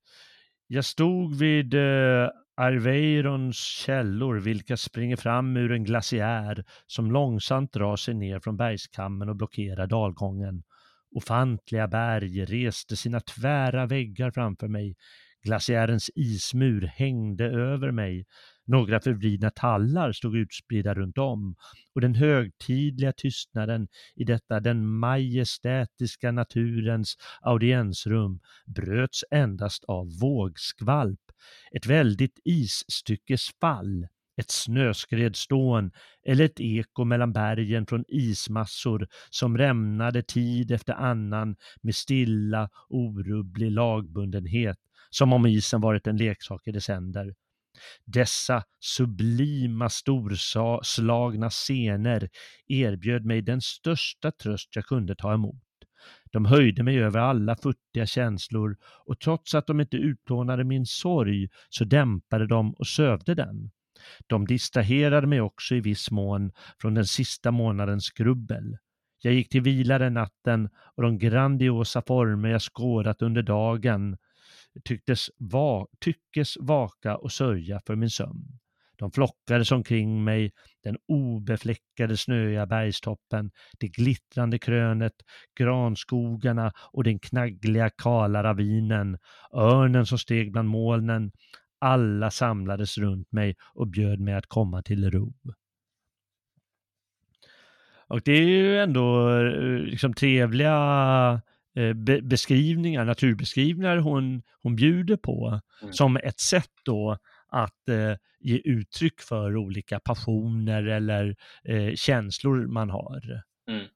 Jag stod vid eh, Arveirons källor, vilka springer fram ur en glaciär som långsamt drar sig ner från bergskammen och blockerar dalgången. Ofantliga berg reste sina tvära väggar framför mig. Glaciärens ismur hängde över mig. Några förvridna tallar stod utspridda runt om och den högtidliga tystnaden i detta den majestätiska naturens audiensrum bröts endast av vågskvalp, ett väldigt isstyckesfall ett snöskredstån eller ett eko mellan bergen från ismassor som rämnade tid efter annan med stilla, orubblig lagbundenhet, som om isen varit en leksak i december. Dessa sublima storslagna scener erbjöd mig den största tröst jag kunde ta emot. De höjde mig över alla futtiga känslor och trots att de inte utplånade min sorg så dämpade de och sövde den. De distraherade mig också i viss mån från den sista månadens grubbel. Jag gick till vila den natten och de grandiosa former jag skådat under dagen tycktes va, tyckes vaka och sörja för min sömn. De flockades omkring mig, den obefläckade snöiga bergstoppen, det glittrande krönet, granskogarna och den knaggliga kala ravinen, örnen som steg bland molnen, alla samlades runt mig och bjöd mig att komma till ro. Och det är ju ändå eh, liksom trevliga eh, be beskrivningar, naturbeskrivningar hon, hon bjuder på mm. som ett sätt då att eh, ge uttryck för olika passioner eller eh, känslor man har. Mm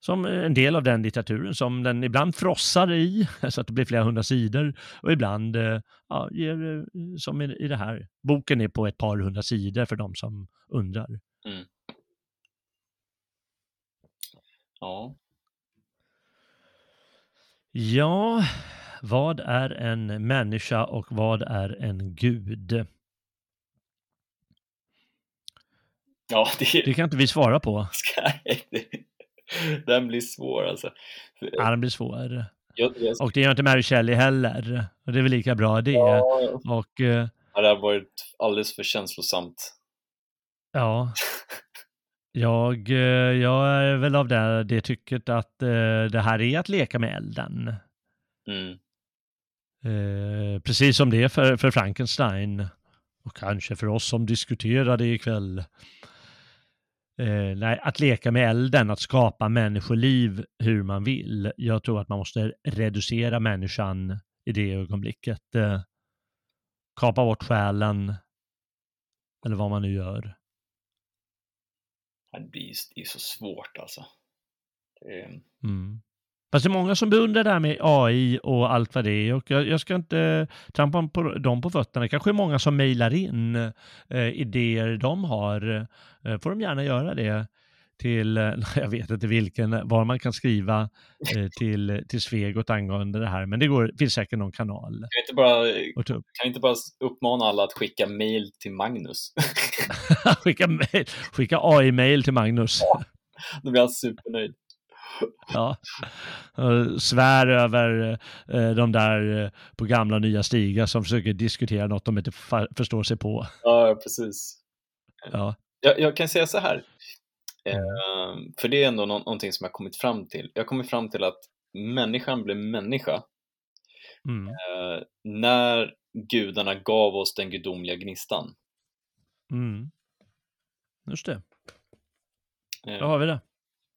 som en del av den litteraturen som den ibland frossar i, så att det blir flera hundra sidor, och ibland, eh, ja, ger, eh, som i det här, boken är på ett par hundra sidor för de som undrar. Mm. Ja. Ja, vad är en människa och vad är en gud? Ja, det... det kan inte vi svara på. den blir svår alltså. Ja, den blir svår. Jag, jag... Och det gör inte Mary Shelley heller. Och det är väl lika bra det. Ja, och, uh... ja, det har varit alldeles för känslosamt. Ja. Jag, eh, jag är väl av det, det tycket att uh, det här är att leka med elden. Mm. Precis som det är för, för Frankenstein. Och kanske för oss som diskuterar det ikväll eh, nej, att leka med elden, att skapa människoliv hur man vill. Jag tror att man måste reducera människan i det ögonblicket. Eh, kapa bort själen, eller vad man nu gör. Det är så svårt alltså. Det... Mm. Fast det är många som beundrar det här med AI och allt vad det är och jag, jag ska inte trampa på dem på fötterna. Det kanske är många som mejlar in eh, idéer de har. Eh, får de gärna göra det till, eh, jag vet inte vilken, var man kan skriva eh, till, till Svegot angående det här, men det går, finns säkert någon kanal. Kan inte bara, kan inte bara uppmana alla att skicka mejl till Magnus? skicka, mail, skicka AI-mail till Magnus. Ja, då blir han supernöjd. Ja. Svär över eh, de där eh, på gamla nya stigar som försöker diskutera något de inte förstår sig på. Ja, precis. Ja. Jag, jag kan säga så här, mm. för det är ändå nå någonting som jag kommit fram till. Jag kommit fram till att människan blev människa mm. eh, när gudarna gav oss den gudomliga gnistan. Mm. Just det. Då har vi det.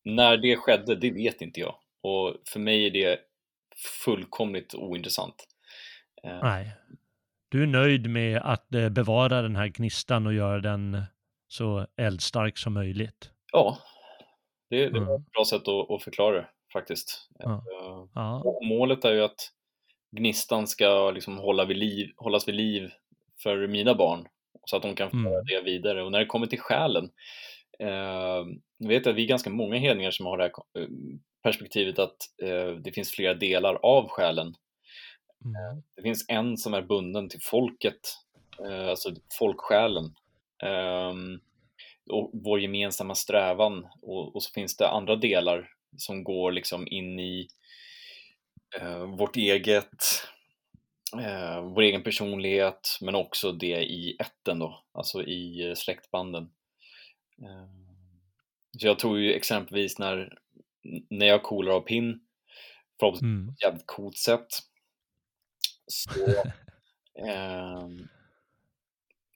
När det skedde, det vet inte jag. Och för mig är det fullkomligt ointressant. Eh, Nej. Du är nöjd med att eh, bevara den här gnistan och göra den så eldstark som möjligt? Ja, det, det var ett bra sätt att, att förklara det faktiskt. Ja. Eh, ja. Målet är ju att gnistan ska liksom hålla vid liv, hållas vid liv för mina barn så att de kan föra mm. det vidare. Och när det kommer till själen jag vet att vi är ganska många hedningar som har det här eh, perspektivet att eh, det finns flera delar av själen. Mm. Det finns en som är bunden till folket, alltså folksjälen. Ehm, och vår gemensamma strävan och, och, så finns det andra delar som går liksom in i eh, vårt eget, eh, vår egen personlighet, men också det i ätten då, alltså i eh, släktbanden. Eh, så jag tror ju exempelvis när, när jag coolar av pinn, förhoppningsvis mm. på ett jävligt coolt sätt, så eh,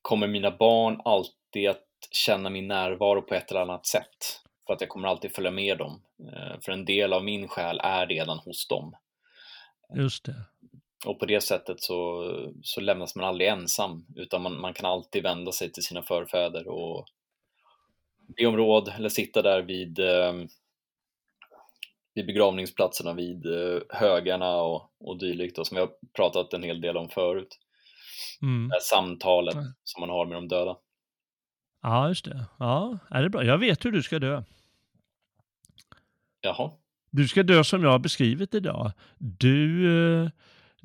kommer mina barn alltid att känna min närvaro på ett eller annat sätt. För att jag kommer alltid följa med dem. Eh, för en del av min själ är redan hos dem. Just det. Och på det sättet så, så lämnas man aldrig ensam, utan man, man kan alltid vända sig till sina förfäder och be om råd eller sitta där vid, eh, vid begravningsplatserna, vid eh, högarna och, och dylikt, och som vi har pratat en hel del om förut. Mm. Det här samtalet mm. som man har med de döda. Ja, just det. Ja, är det bra. Jag vet hur du ska dö. Jaha. Du ska dö som jag har beskrivit idag. Du, eh,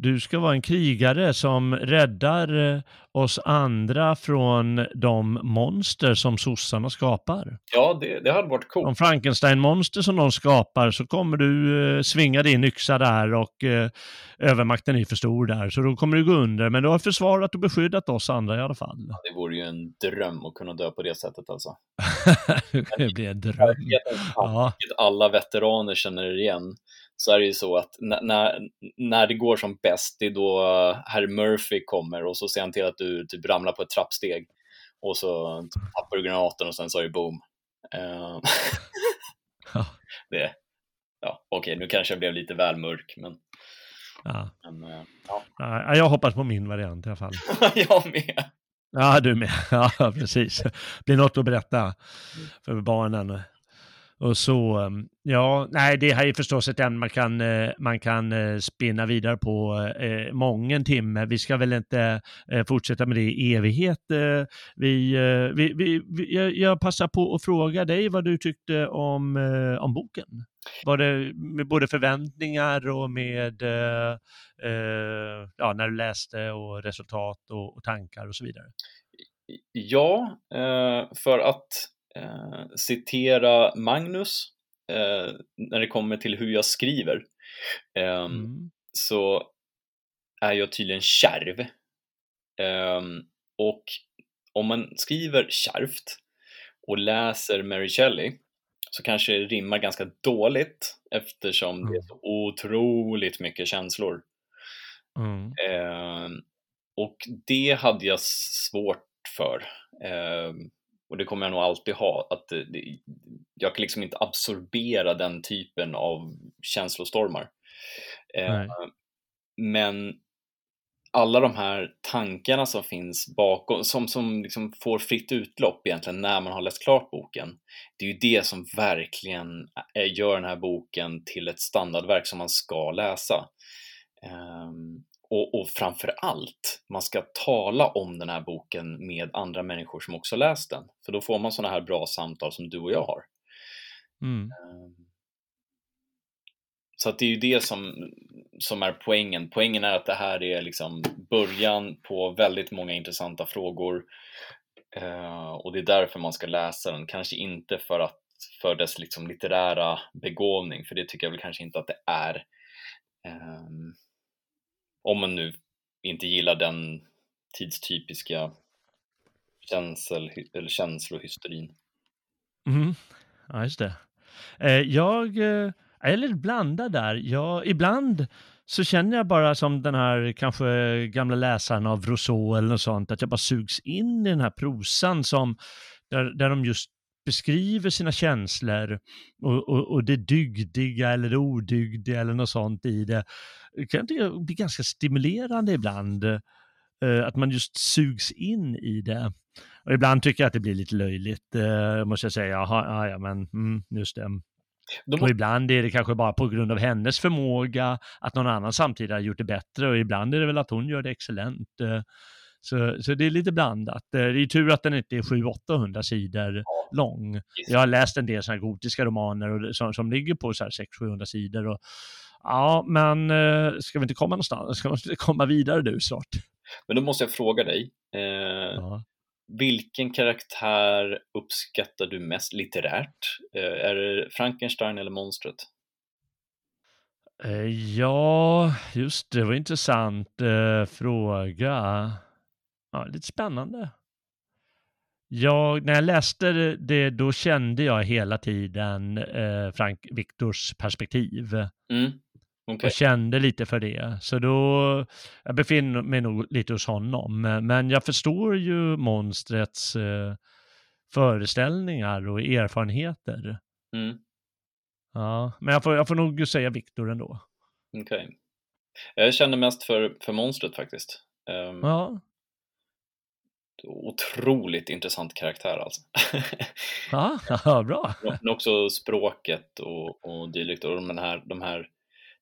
du ska vara en krigare som räddar eh, oss andra från de monster som sossarna skapar. Ja, det, det hade varit coolt. De Frankenstein-monster som de skapar så kommer du eh, svinga din yxa där och eh, övermakten är för stor där, så då kommer du gå under. Men du har försvarat och beskyddat oss andra i alla fall. Ja, det vore ju en dröm att kunna dö på det sättet alltså. det blir en dröm. Ja. Alla veteraner känner igen så är det ju så att när, när det går som bäst, det är då herr Murphy kommer och så ser han till att du typ ramlar på ett trappsteg och så tappar du granaten och sen så är det boom. Uh, det, ja, okej, okay, nu kanske jag blev lite väl mörk, men... Ja. men uh, ja. jag hoppas på min variant i alla fall. jag med. Ja, du med. Ja, precis. Det blir något att berätta för barnen och så, ehm, ja, nej, det här är förstås ett ämne man kan, eh, man kan eh, spinna vidare på eh, många timme. Vi ska väl inte eh, fortsätta med det i evighet. Eh, vi, eh, vi, vi, vi, jag, jag passar på att fråga dig vad du tyckte om, eh, om boken. Var det med både förväntningar och med ja, när du läste och resultat och, och tankar och så vidare? Ja, för att eh, citera Magnus eh, när det kommer till hur jag skriver. Eh, mm. Så är jag tydligen kärv. Ehm, och om man skriver kärvt och läser Mary Shelley så kanske det rimmar ganska dåligt eftersom mm. det är så mm. otroligt mycket känslor. Mm. Eh, och det hade jag svårt för. Eh, och det kommer jag nog alltid ha, att det, jag kan liksom inte absorbera den typen av känslostormar. Eh, men alla de här tankarna som finns bakom, som, som liksom får fritt utlopp egentligen när man har läst klart boken, det är ju det som verkligen gör den här boken till ett standardverk som man ska läsa. Um, och, och framför allt, man ska tala om den här boken med andra människor som också läst den. För då får man sådana här bra samtal som du och jag har. Mm. Ehm, så att det är ju det som, som är poängen. Poängen är att det här är liksom början på väldigt många intressanta frågor. Uh, och det är därför man ska läsa den, kanske inte för, att, för dess liksom litterära begåvning, för det tycker jag väl kanske inte att det är. Om man nu inte gillar den tidstypiska känsel, eller känslohysterin. Mm. Ja, just det. Eh, eh, jag är lite blandad där. Jag, ibland så känner jag bara som den här kanske gamla läsaren av Rousseau eller något sånt, att jag bara sugs in i den här prosan som, där, där de just beskriver sina känslor och, och, och det dygdiga eller det odygdiga eller något sånt i det kan det bli ganska stimulerande ibland. Eh, att man just sugs in i det. Och ibland tycker jag att det blir lite löjligt, eh, måste jag säga. Jaha, ja, men mm, just det. Må... Och ibland är det kanske bara på grund av hennes förmåga att någon annan samtidigt har gjort det bättre och ibland är det väl att hon gör det excellent. Eh, så, så det är lite blandat. Det är tur att den inte är 700-800 sidor lång. Jag har läst en del sådana gotiska romaner och, som, som ligger på 600-700 sidor. Och, Ja, men eh, ska vi inte komma någonstans? Ska vi inte komma vidare nu snart? Men då måste jag fråga dig. Eh, ja. vilken karaktär uppskattar du mest litterärt? Eh, är det Frankenstein eller monstret? Eh, ja, just det, var intressant eh, fråga. Ja, lite spännande. Jag, när jag läste det, då kände jag hela tiden eh, Frank Viktors perspektiv. Mm. Okay. Och kände lite för det. Så då, jag befinner mig nog lite hos honom. Men jag förstår ju monstrets eh, föreställningar och erfarenheter. Mm. Ja, men jag får, jag får nog säga Viktor ändå. Okej. Okay. Jag känner mest för, för monstret faktiskt. Um, ja. Otroligt intressant karaktär alltså. ja, bra. Men också språket och, och dylikt och de här, de här,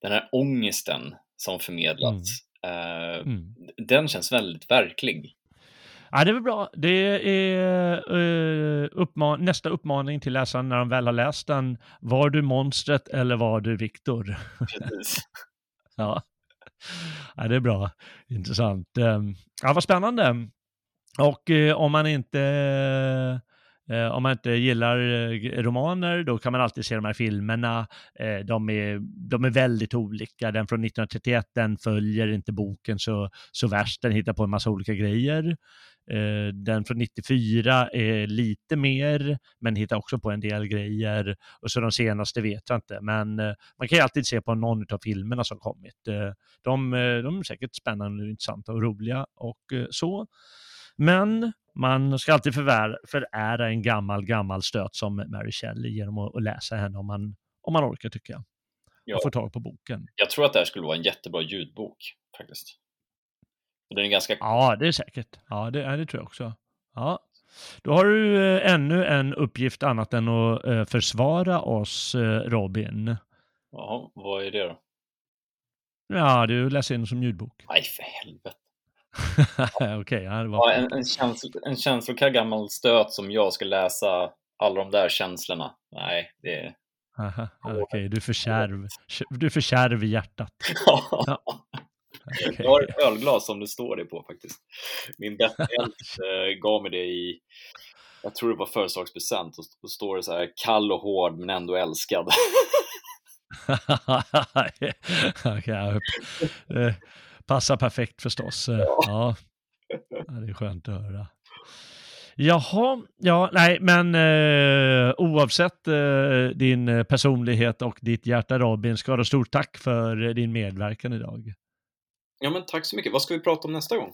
den här ångesten som förmedlats. Mm. Uh, mm. Den känns väldigt verklig. Ja, det är väl bra. Det är uh, uppman nästa uppmaning till läsaren när de väl har läst den. Var du monstret eller var du Viktor? Ja. ja, det är bra. Intressant. Um, ja, vad spännande. Och uh, om man inte Eh, Eh, om man inte gillar eh, romaner, då kan man alltid se de här filmerna. Eh, de, är, de är väldigt olika. Den från 1931, den följer inte boken så, så värst. Den hittar på en massa olika grejer. Eh, den från 94 är lite mer, men hittar också på en del grejer. Och så de senaste vet jag inte, men eh, man kan ju alltid se på någon av filmerna som kommit. Eh, de, eh, de är säkert spännande, intressanta och roliga och så. Men man ska alltid förvär, förära en gammal, gammal stöt som Mary Shelley genom att, läsa henne om man, om man orkar tycker jag. Ja. Och få tag på boken. Jag tror att det här skulle vara en jättebra ljudbok faktiskt. Den är ganska... Ja, det är säkert. Ja, det, det tror jag också. Ja. Då har du eh, ännu en uppgift annat än att eh, försvara oss, eh, Robin. Ja, vad är det då? Ja, du läser in som ljudbok. Nej, för helvete. Okej, okay, ja, det var... ja, en, en, känsl en känslokall gammal stöt som jag ska läsa alla de där känslorna. Nej, det är... Okej, okay, du är för kärv. Du är för kärv i hjärtat. ja. Okay. Jag har ett ölglas som det står det på faktiskt. Min bästa äh, gav mig det i, jag tror det var födelsedagspresent, och då står det så här kall och hård men ändå älskad. okay, Passar perfekt förstås. Ja. ja. Det är skönt att höra. Jaha, ja, nej, men eh, oavsett eh, din personlighet och ditt hjärta Robin, ska du stort tack för din medverkan idag. Ja, men tack så mycket. Vad ska vi prata om nästa gång?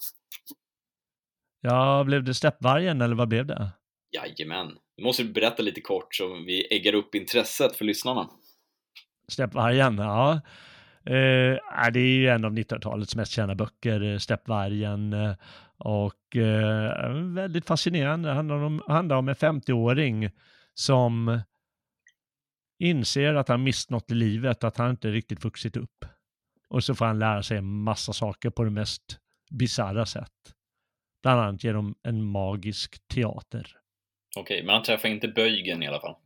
Ja, blev det Steppvargen eller vad blev det? Jajamän. Du måste berätta lite kort så vi äggar upp intresset för lyssnarna. Steppvargen, ja. Eh, det är ju en av 1900-talets mest kända böcker, eh, Steppvargen. Eh, och eh, väldigt fascinerande. Det handlar om, handlar om en 50-åring som inser att han mist något i livet, att han inte riktigt vuxit upp. Och så får han lära sig en massa saker på det mest bisarra sätt. Bland annat genom en magisk teater. Okej, men han träffar inte böjgen i alla fall?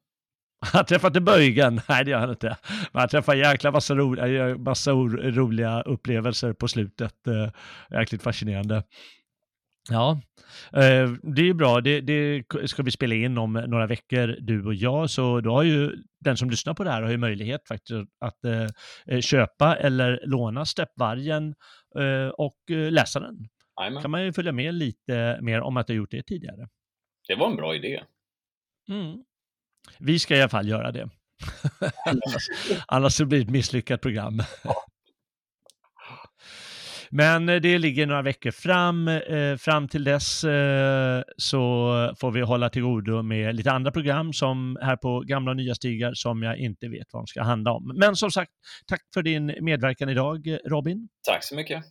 Han träffar inte böjgen, nej det gör han inte. Men han träffar jäkla massa, ro eh, massa roliga upplevelser på slutet. Eh, jäkligt fascinerande. Ja, eh, det är ju bra. Det, det, ska vi spela in om några veckor, du och jag. Så då har ju den som lyssnar på det här har ju möjlighet faktiskt att köpa eller låna Steppvargen och läsa den. Amen. kan man ju följa med lite mer om att jag gjort det tidigare. Det var en bra idé. Mm. Vi ska i alla fall göra det. annars, annars så blir det ett misslyckat program. Men eh, det ligger några veckor fram. Eh, fram till dess eh, så får vi hålla till godo med lite andra program som här på gamla och nya stigar som jag inte vet vad de ska handla om. Men som sagt, tack för din medverkan idag Robin. Tack så mycket.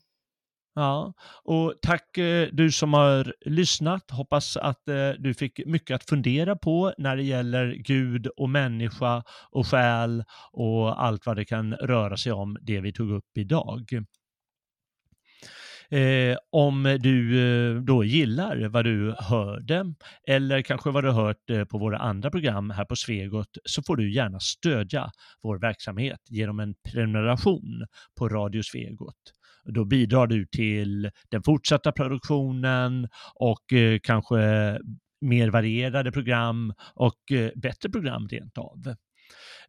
Ja, och tack eh, du som har lyssnat. Hoppas att eh, du fick mycket att fundera på när det gäller Gud och människa och själ och allt vad det kan röra sig om, det vi tog upp idag. Eh, om du eh, då gillar vad du hörde eller kanske vad du hört eh, på våra andra program här på Svegot så får du gärna stödja vår verksamhet genom en prenumeration på Radio Svegot. Då bidrar du till den fortsatta produktionen och eh, kanske mer varierade program och eh, bättre program rent av.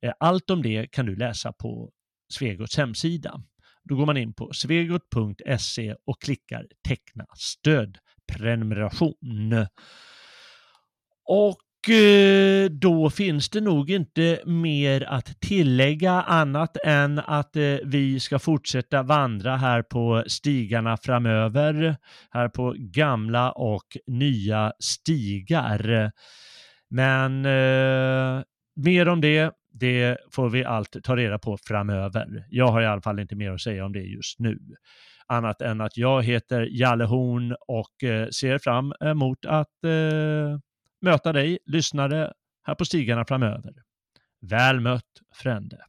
Eh, allt om det kan du läsa på Svegots hemsida. Då går man in på svegot.se och klickar teckna stödprenumeration. Och Eh, då finns det nog inte mer att tillägga annat än att eh, vi ska fortsätta vandra här på stigarna framöver, här på gamla och nya stigar. Men eh, mer om det, det får vi allt ta reda på framöver. Jag har i alla fall inte mer att säga om det just nu annat än att jag heter Jalle Horn och eh, ser fram emot att eh, möta dig, lyssnare, här på stigarna framöver. Väl mött, Frände.